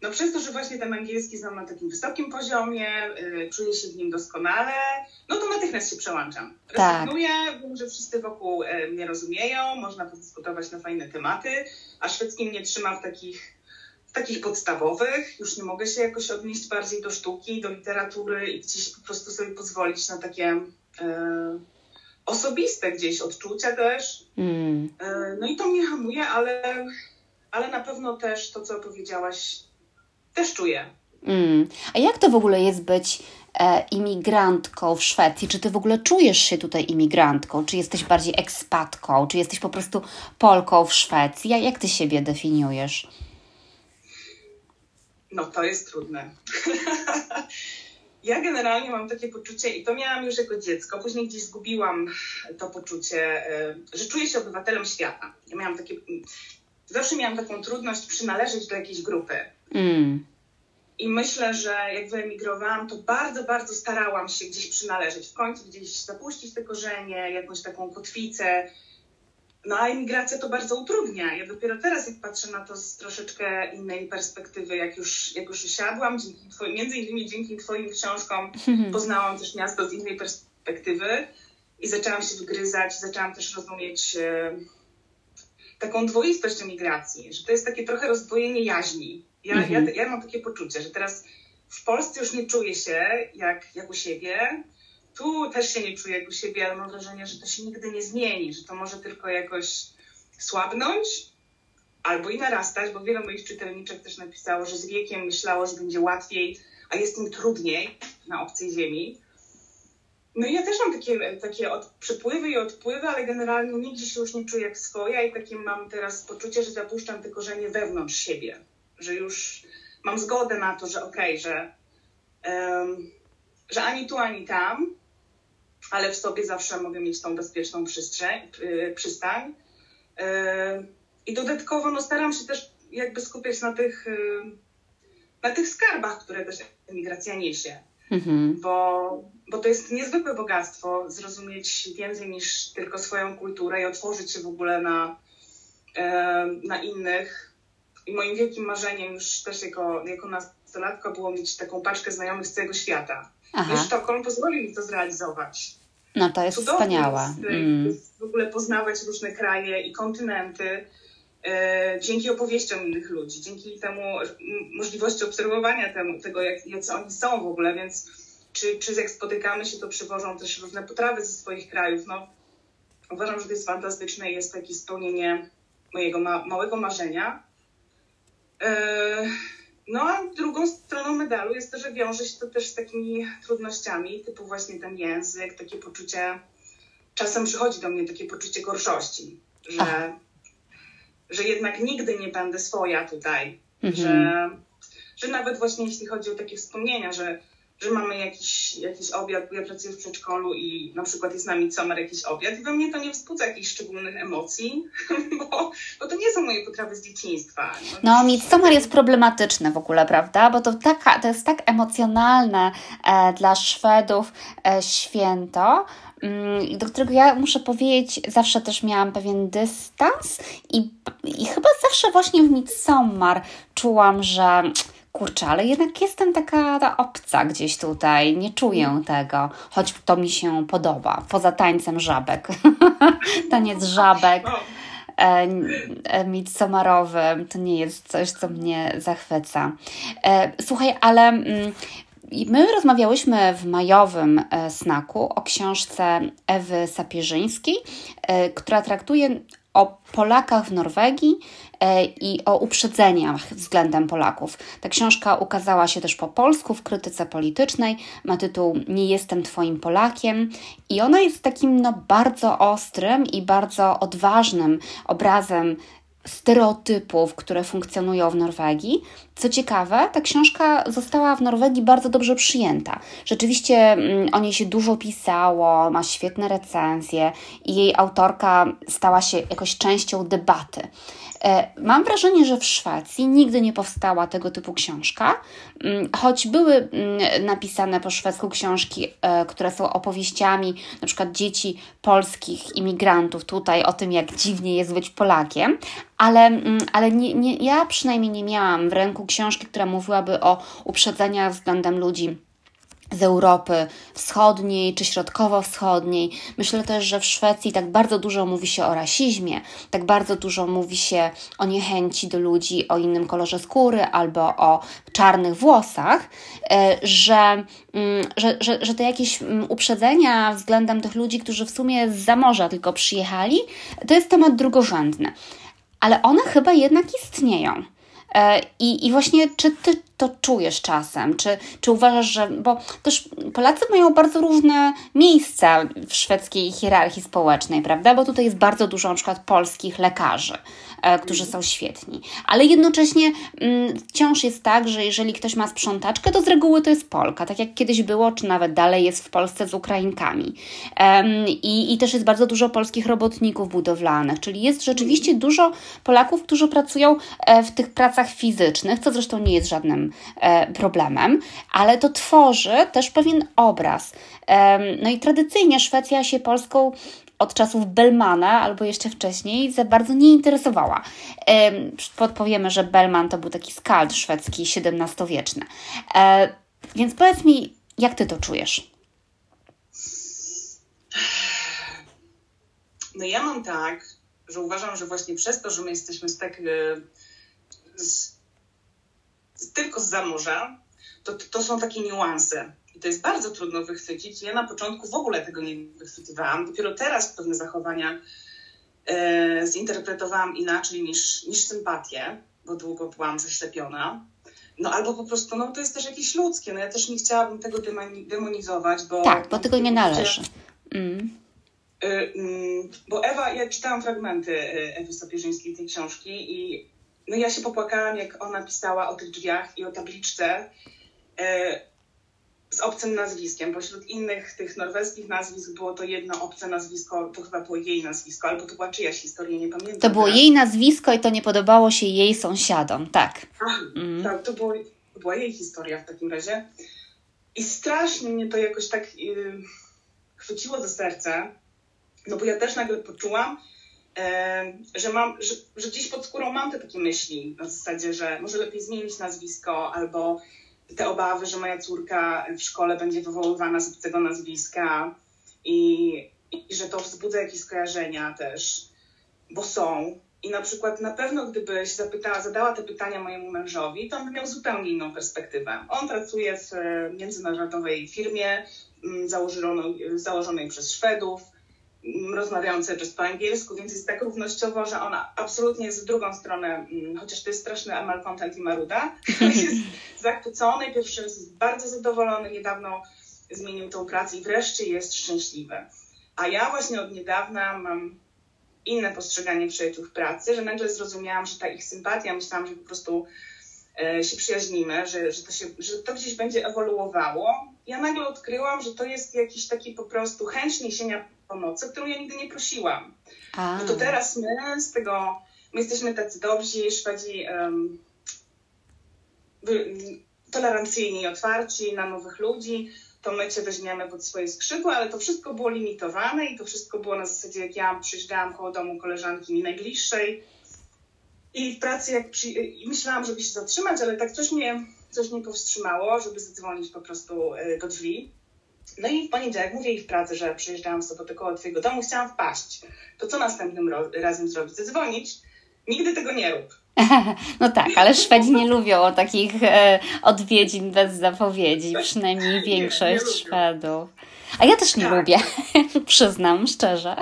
no przez to, że właśnie ten angielski znam na takim wysokim poziomie, y, czuję się w nim doskonale, no to natychmiast się przełączam. Rezygnuję, tak. wiem, że wszyscy wokół y, mnie rozumieją, można podyskutować na fajne tematy, a szwedzki mnie trzyma w takich, takich podstawowych, już nie mogę się jakoś odnieść bardziej do sztuki, do literatury i gdzieś po prostu sobie pozwolić na takie y, osobiste gdzieś odczucia też. Mm. Y, no i to mnie hamuje, ale, ale na pewno też to, co powiedziałaś, też czuję. Mm. A jak to w ogóle jest być e, imigrantką w Szwecji? Czy ty w ogóle czujesz się tutaj imigrantką? Czy jesteś bardziej ekspatką? Czy jesteś po prostu Polką w Szwecji? Jak ty siebie definiujesz? No to jest trudne. ja generalnie mam takie poczucie, i to miałam już jako dziecko, później gdzieś zgubiłam to poczucie, e, że czuję się obywatelem świata. Ja miałam takie, zawsze miałam taką trudność przynależeć do jakiejś grupy. Mm. I myślę, że jak wyemigrowałam, to bardzo, bardzo starałam się gdzieś przynależeć, w końcu gdzieś zapuścić te korzenie, jakąś taką kotwicę. No a emigracja to bardzo utrudnia. Ja dopiero teraz, jak patrzę na to z troszeczkę innej perspektywy, jak już, jak już usiadłam, dzięki twoim, między innymi dzięki Twoim książkom poznałam też miasto z innej perspektywy i zaczęłam się wgryzać, zaczęłam też rozumieć e, taką dwoistość emigracji, że to jest takie trochę rozdwojenie jaźni. Ja, mhm. ja, ja mam takie poczucie, że teraz w Polsce już nie czuję się jak, jak u siebie, tu też się nie czuję jak u siebie, ale mam wrażenie, że to się nigdy nie zmieni, że to może tylko jakoś słabnąć albo i narastać, bo wiele moich czytelniczek też napisało, że z wiekiem myślało, że będzie łatwiej, a jest im trudniej na obcej ziemi. No i ja też mam takie, takie od, przypływy i odpływy, ale generalnie nigdzie się już nie czuję jak swoja i takie mam teraz poczucie, że zapuszczam te korzenie wewnątrz siebie, że już mam zgodę na to, że okej, okay, że, um, że ani tu, ani tam, ale w sobie zawsze mogę mieć tą bezpieczną przestrzeń, yy, przystań. Yy, I dodatkowo no, staram się też jakby skupiać na tych, yy, na tych skarbach, które też emigracja niesie. Mhm. Bo, bo to jest niezwykłe bogactwo zrozumieć więcej niż tylko swoją kulturę i otworzyć się w ogóle na, na innych. I moim wielkim marzeniem już też jako, jako nastolatka było mieć taką paczkę znajomych z całego świata. Aha. Sztokholm pozwolił mi to zrealizować. No to jest Cudownie wspaniałe. Jest, mm. jest w ogóle poznawać różne kraje i kontynenty E, dzięki opowieściom innych ludzi, dzięki temu możliwości obserwowania temu, tego, jak, jak oni są w ogóle, więc czy, czy jak spotykamy się, to przywożą też różne potrawy ze swoich krajów. No, uważam, że to jest fantastyczne i jest takie spełnienie mojego ma małego marzenia. E, no a drugą stroną medalu jest to, że wiąże się to też z takimi trudnościami, typu właśnie ten język, takie poczucie, czasem przychodzi do mnie takie poczucie gorszości, że że jednak nigdy nie będę swoja tutaj, mhm. że, że nawet właśnie jeśli chodzi o takie wspomnienia, że że mamy jakiś, jakiś obiad, bo ja pracuję w przedszkolu i na przykład jest na Midsommar jakiś obiad i we mnie to nie wzbudza jakichś szczególnych emocji, bo, bo to nie są moje potrawy z dzieciństwa. No, no Midsommar jest problematyczny w ogóle, prawda? Bo to, taka, to jest tak emocjonalne e, dla Szwedów e, święto, mm, do którego ja muszę powiedzieć, zawsze też miałam pewien dystans i, i chyba zawsze właśnie w Midsommar czułam, że kurczę, ale jednak jestem taka ta obca gdzieś tutaj, nie czuję mm. tego, choć to mi się podoba, poza tańcem żabek. Taniec żabek. E, e, midsommarowym to nie jest coś, co mnie zachwyca. E, słuchaj, ale mm, My rozmawiałyśmy w majowym e, snaku o książce Ewy Sapierzyńskiej, e, która traktuje o Polakach w Norwegii i o uprzedzeniach względem Polaków. Ta książka ukazała się też po polsku w krytyce politycznej. Ma tytuł Nie jestem Twoim Polakiem i ona jest takim no, bardzo ostrym i bardzo odważnym obrazem stereotypów, które funkcjonują w Norwegii. Co ciekawe, ta książka została w Norwegii bardzo dobrze przyjęta. Rzeczywiście mm, o niej się dużo pisało, ma świetne recenzje i jej autorka stała się jakoś częścią debaty. E, mam wrażenie, że w Szwecji nigdy nie powstała tego typu książka, mm, choć były mm, napisane po szwedzku książki, e, które są opowieściami przykład dzieci polskich imigrantów tutaj o tym, jak dziwnie jest być Polakiem, ale, ale nie, nie, ja przynajmniej nie miałam w ręku książki, która mówiłaby o uprzedzeniach względem ludzi z Europy Wschodniej czy Środkowo-Wschodniej. Myślę też, że w Szwecji tak bardzo dużo mówi się o rasizmie, tak bardzo dużo mówi się o niechęci do ludzi o innym kolorze skóry albo o czarnych włosach, e, że, mm, że, że, że te jakieś mm, uprzedzenia względem tych ludzi, którzy w sumie z zamorza tylko przyjechali, to jest temat drugorzędny. Ale one chyba jednak istnieją. E, I, I właśnie, czy ty to czujesz czasem? Czy, czy uważasz, że. Bo też Polacy mają bardzo różne miejsca w szwedzkiej hierarchii społecznej, prawda? Bo tutaj jest bardzo dużo na przykład polskich lekarzy, e, którzy są świetni. Ale jednocześnie mm, wciąż jest tak, że jeżeli ktoś ma sprzątaczkę, to z reguły to jest Polka, tak jak kiedyś było, czy nawet dalej jest w Polsce z Ukrainkami. Um, i, I też jest bardzo dużo polskich robotników budowlanych, czyli jest rzeczywiście dużo Polaków, którzy pracują e, w tych pracach fizycznych, co zresztą nie jest żadnym E, problemem, ale to tworzy też pewien obraz. No i tradycyjnie Szwecja się Polską od czasów Bellmana albo jeszcze wcześniej za bardzo nie interesowała. Podpowiemy, że Bellman to był taki skald szwedzki XVII-wieczny. E, więc powiedz mi, jak ty to czujesz? No ja mam tak, że uważam, że właśnie przez to, że my jesteśmy z tak e, z tylko z zamorza, to, to są takie niuanse. I to jest bardzo trudno wychwycić. Ja na początku w ogóle tego nie wychwytywałam. Dopiero teraz pewne zachowania e, zinterpretowałam inaczej niż, niż sympatię, bo długo byłam zaślepiona. No albo po prostu, no to jest też jakieś ludzkie. No ja też nie chciałabym tego demonizować, bo... Tak, bo tego nie należy. Mm. Y, mm, bo Ewa, ja czytałam fragmenty y, Ewy Stopierzyńskiej tej książki i no ja się popłakałam, jak ona pisała o tych drzwiach i o tabliczce e, z obcym nazwiskiem. Pośród innych tych norweskich nazwisk było to jedno obce nazwisko, to chyba było jej nazwisko, albo to była czyjaś historia, nie pamiętam. To było jej nazwisko i to nie podobało się jej sąsiadom, tak. Ach, mm. Tak, to, było, to była jej historia w takim razie. I strasznie mnie to jakoś tak yy, chwyciło za serce, no bo ja też nagle poczułam, że mam, że, że gdzieś pod skórą mam te takie myśli na zasadzie, że może lepiej zmienić nazwisko albo te obawy, że moja córka w szkole będzie wywoływana z tego nazwiska i, i że to wzbudza jakieś skojarzenia też, bo są. I na przykład na pewno gdybyś zapytała, zadała te pytania mojemu mężowi, to on by miał zupełnie inną perspektywę. On pracuje w międzynarodowej firmie mm, założonej przez Szwedów, rozmawiające też po angielsku, więc jest tak równościowo, że ona absolutnie jest w drugą stronę, mm, chociaż to jest straszny content i maruda, jest zachwycony, pierwszy jest bardzo zadowolony, niedawno zmienił tą pracę i wreszcie jest szczęśliwy. A ja właśnie od niedawna mam inne postrzeganie przyjaciół w pracy, że nagle zrozumiałam, że ta ich sympatia, myślałam, że po prostu e, się przyjaźnimy, że, że, to się, że to gdzieś będzie ewoluowało. Ja nagle odkryłam, że to jest jakiś taki po prostu chęć niesienia pomocy, którą ja nigdy nie prosiłam. A. No to teraz my z tego, my jesteśmy tacy dobrzy, Szwedzi um, tolerancyjni i otwarci na nowych ludzi, to my Cię weźmiemy pod swoje skrzydła, ale to wszystko było limitowane i to wszystko było na zasadzie, jak ja przyjeżdżałam koło domu koleżanki mi najbliższej i w pracy jak przy... Myślałam, żeby się zatrzymać, ale tak coś mnie, coś mnie powstrzymało, żeby zadzwonić po prostu e, do drzwi. No i w poniedziałek mówię jej w pracy, że przyjeżdżałam w sobotę koło twojego domu, chciałam wpaść. To co następnym razem zrobić? Zadzwonić? Nigdy tego nie rób. No tak, ale Szwedzi nie lubią takich e, odwiedzin bez zapowiedzi, przynajmniej większość nie, nie Szwedów. A ja też nie tak. lubię, przyznam szczerze.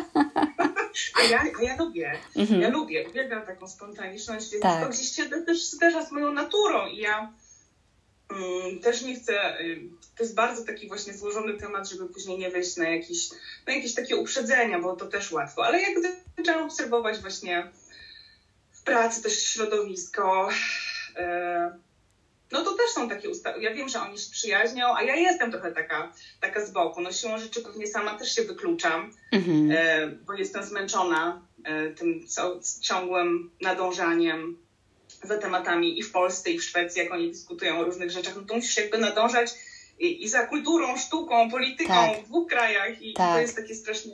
A ja, a ja lubię, mhm. ja lubię, uwielbiam taką spontaniczność, więc tak. to gdzieś się też zderza z moją naturą i ja też nie chcę, y, to jest bardzo taki właśnie złożony temat, żeby później nie wejść na jakieś, na jakieś takie uprzedzenia, bo to też łatwo, ale jak zaczęłam obserwować właśnie w pracy też środowisko, e, no to też są takie ustawy. Ja wiem, że oni się przyjaźnią, a ja jestem trochę taka, taka z boku. No siłą rzeczy pewnie sama też się wykluczam, mhm. e, bo jestem zmęczona tym ciągłym nadążaniem za tematami i w Polsce, i w Szwecji, jak oni dyskutują o różnych rzeczach, no to musisz jakby nadążać i, i za kulturą, sztuką, polityką tak. w dwóch krajach i tak. to jest takie strasznie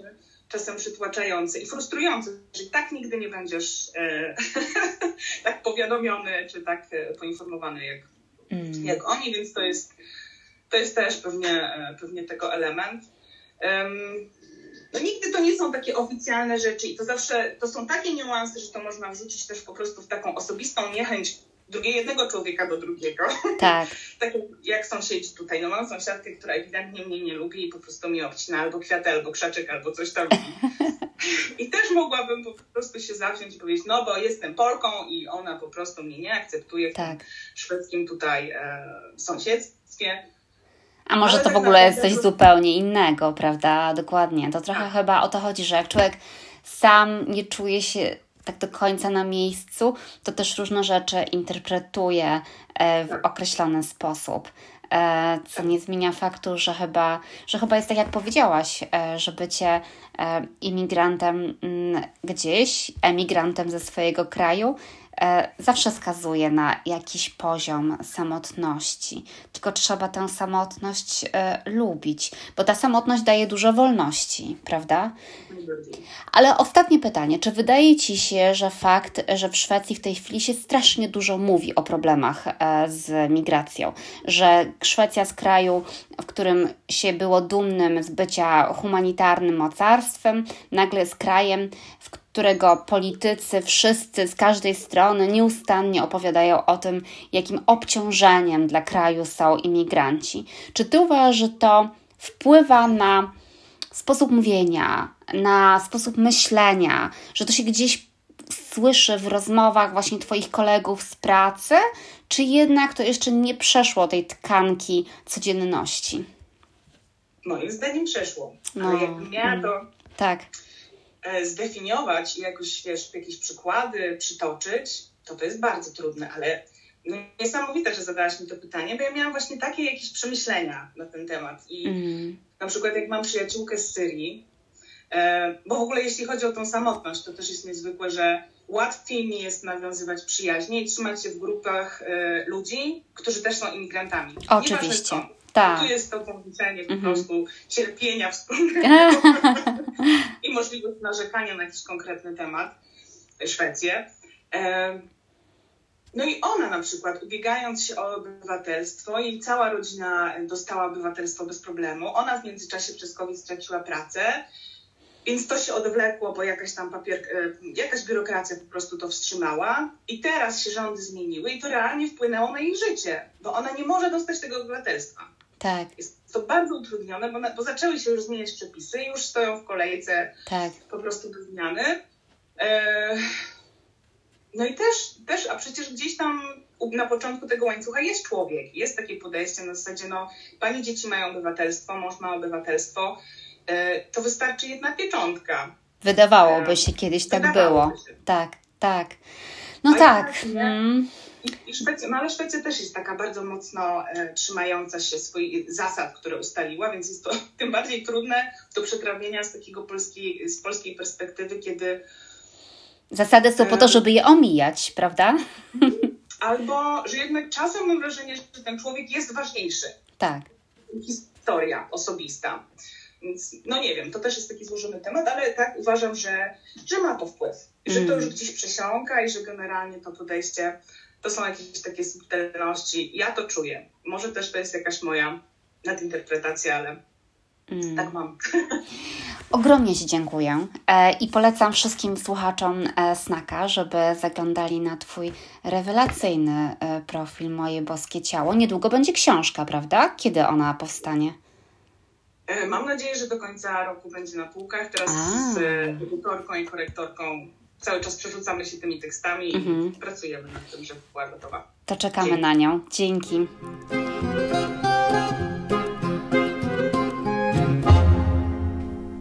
czasem przytłaczające i frustrujące, że tak nigdy nie będziesz e, tak powiadomiony czy tak e, poinformowany jak, mm. jak oni, więc to jest, to jest też pewnie, e, pewnie tego element. Um, no nigdy to nie są takie oficjalne rzeczy i to zawsze, to są takie niuanse, że to można wrzucić też po prostu w taką osobistą niechęć drugie, jednego człowieka do drugiego. Tak. tak jak sąsiedzi tutaj. No mam sąsiadkę, która ewidentnie mnie nie lubi i po prostu mi obcina albo kwiaty, albo krzaczek, albo coś tam. I też mogłabym po prostu się zawziąć i powiedzieć, no bo jestem Polką i ona po prostu mnie nie akceptuje w tak. tym szwedzkim tutaj e, sąsiedztwie. A może to tak w ogóle jest coś zupełnie innego, prawda? Dokładnie. To trochę tak. chyba o to chodzi, że jak człowiek sam nie czuje się tak do końca na miejscu, to też różne rzeczy interpretuje e, w tak. określony sposób. E, co nie zmienia faktu, że chyba, że chyba jest tak, jak powiedziałaś, e, że bycie imigrantem mm, gdzieś, emigrantem ze swojego kraju zawsze skazuje na jakiś poziom samotności. Tylko trzeba tę samotność e, lubić, bo ta samotność daje dużo wolności, prawda? Ale ostatnie pytanie: czy wydaje ci się, że fakt, że w Szwecji w tej chwili się strasznie dużo mówi o problemach e, z migracją, że Szwecja z kraju, w którym się było dumnym z bycia humanitarnym mocarstwem, nagle jest krajem, w którego politycy wszyscy z każdej strony nieustannie opowiadają o tym, jakim obciążeniem dla kraju są imigranci. Czy ty uważasz, że to wpływa na sposób mówienia, na sposób myślenia, że to się gdzieś słyszy w rozmowach właśnie Twoich kolegów z pracy, czy jednak to jeszcze nie przeszło tej tkanki codzienności? Moim zdaniem przeszło. No. Ale jakbym miała to tak zdefiniować i jakoś, wiesz, jakieś przykłady przytoczyć, to to jest bardzo trudne, ale no, niesamowite, że zadałaś mi to pytanie, bo ja miałam właśnie takie jakieś przemyślenia na ten temat. I mm. na przykład jak mam przyjaciółkę z Syrii, e, bo w ogóle jeśli chodzi o tą samotność, to też jest niezwykłe, że łatwiej mi jest nawiązywać przyjaźnie i trzymać się w grupach e, ludzi, którzy też są imigrantami. Oczywiście. Tak. Tu jest to połączenie po mhm. prostu cierpienia wspólnego i możliwość narzekania na jakiś konkretny temat, Szwecję. No i ona na przykład, ubiegając się o obywatelstwo, jej cała rodzina dostała obywatelstwo bez problemu. Ona w międzyczasie przez COVID straciła pracę, więc to się odwlekło, bo jakaś tam papier, e, jakaś biurokracja po prostu to wstrzymała. I teraz się rządy zmieniły i to realnie wpłynęło na jej życie, bo ona nie może dostać tego obywatelstwa. Tak. Jest to bardzo utrudnione, bo, bo zaczęły się już zmieniać przepisy, już stoją w kolejce tak. po prostu do zmiany. E, no i też, też, a przecież gdzieś tam na początku tego łańcucha jest człowiek, jest takie podejście na zasadzie, no, pani dzieci mają obywatelstwo, mąż ma obywatelstwo, e, to wystarczy jedna pieczątka. Wydawałoby e, się kiedyś tak było. Się. Tak, tak. No a tak. Ja, I, i Szwecja, no ale Szwecja też jest taka bardzo mocno e, trzymająca się swoich zasad, które ustaliła, więc jest to tym bardziej trudne do przetrawienia z takiego polskiej, z polskiej perspektywy, kiedy Zasady są po to, żeby je omijać, prawda? Albo, że jednak czasem mam wrażenie, że ten człowiek jest ważniejszy. Tak. Historia osobista. Więc no nie wiem, to też jest taki złożony temat, ale tak uważam, że, że ma to wpływ. Że to już mm. gdzieś przesiąka i że generalnie to podejście to są jakieś takie subtelności. Ja to czuję. Może też to jest jakaś moja nadinterpretacja, ale mm. tak mam. Ogromnie Ci dziękuję e, i polecam wszystkim słuchaczom e, Snaka, żeby zaglądali na Twój rewelacyjny e, profil Moje Boskie Ciało. Niedługo będzie książka, prawda? Kiedy ona powstanie? Mam nadzieję, że do końca roku będzie na półkach. Teraz A. z edytorką i korektorką cały czas przerzucamy się tymi tekstami mhm. i pracujemy nad tym, żeby była gotowa. To czekamy Dzięki. na nią. Dzięki.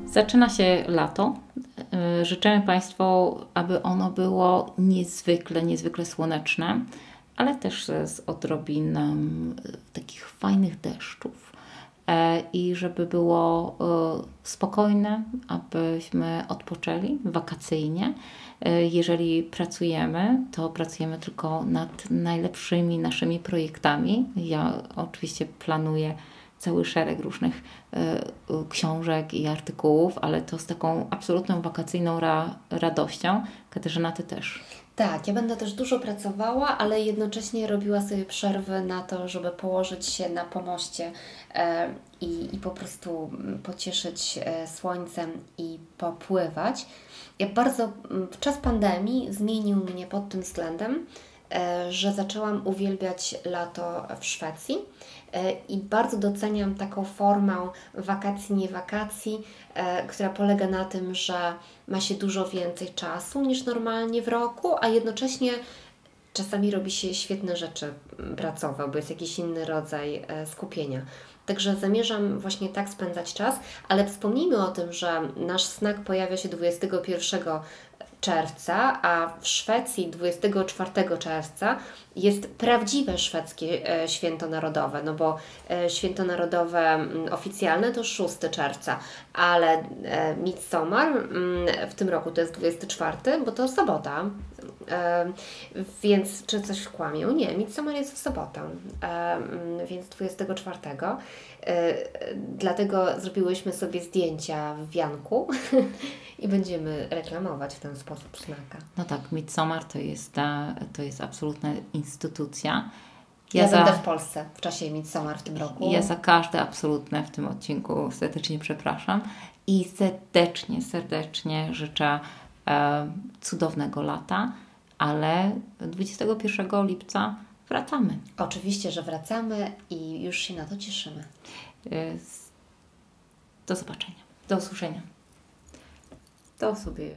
Zaczyna się lato. E, życzymy Państwu, aby ono było niezwykle, niezwykle słoneczne, ale też z odrobiną e, takich fajnych deszczów i żeby było spokojne, abyśmy odpoczęli wakacyjnie. Jeżeli pracujemy, to pracujemy tylko nad najlepszymi naszymi projektami. Ja oczywiście planuję cały szereg różnych e, książek i artykułów, ale to z taką absolutną wakacyjną ra radością. Katarzyna, Ty też. Tak, ja będę też dużo pracowała, ale jednocześnie robiła sobie przerwy na to, żeby położyć się na pomoście e, i, i po prostu pocieszyć e, słońcem i popływać. Ja bardzo w czas pandemii zmienił mnie pod tym względem, e, że zaczęłam uwielbiać lato w Szwecji i bardzo doceniam taką formę wakacji, nie wakacji, e, która polega na tym, że ma się dużo więcej czasu niż normalnie w roku, a jednocześnie czasami robi się świetne rzeczy pracowe, bo jest jakiś inny rodzaj e, skupienia. Także zamierzam właśnie tak spędzać czas, ale wspomnijmy o tym, że nasz snack pojawia się 21 czerwca, a w Szwecji 24 czerwca jest prawdziwe szwedzkie e, święto narodowe, no bo e, święto narodowe oficjalne to 6 czerwca, ale e, Midsommar mm, w tym roku to jest 24, bo to sobota. Więc czy coś kłamię? Nie, Midsommar jest w sobotę, więc 24. Dlatego zrobiłyśmy sobie zdjęcia w wianku i będziemy reklamować w ten sposób snaka. No tak, Midsommar to jest, to jest absolutna instytucja. Ja, ja za, będę w Polsce w czasie Midsommar w tym roku. Ja za każde absolutne w tym odcinku serdecznie przepraszam i serdecznie, serdecznie życzę e, cudownego lata, ale 21 lipca wracamy. Oczywiście, że wracamy i już się na to cieszymy. E, do zobaczenia, do usłyszenia. To sobie.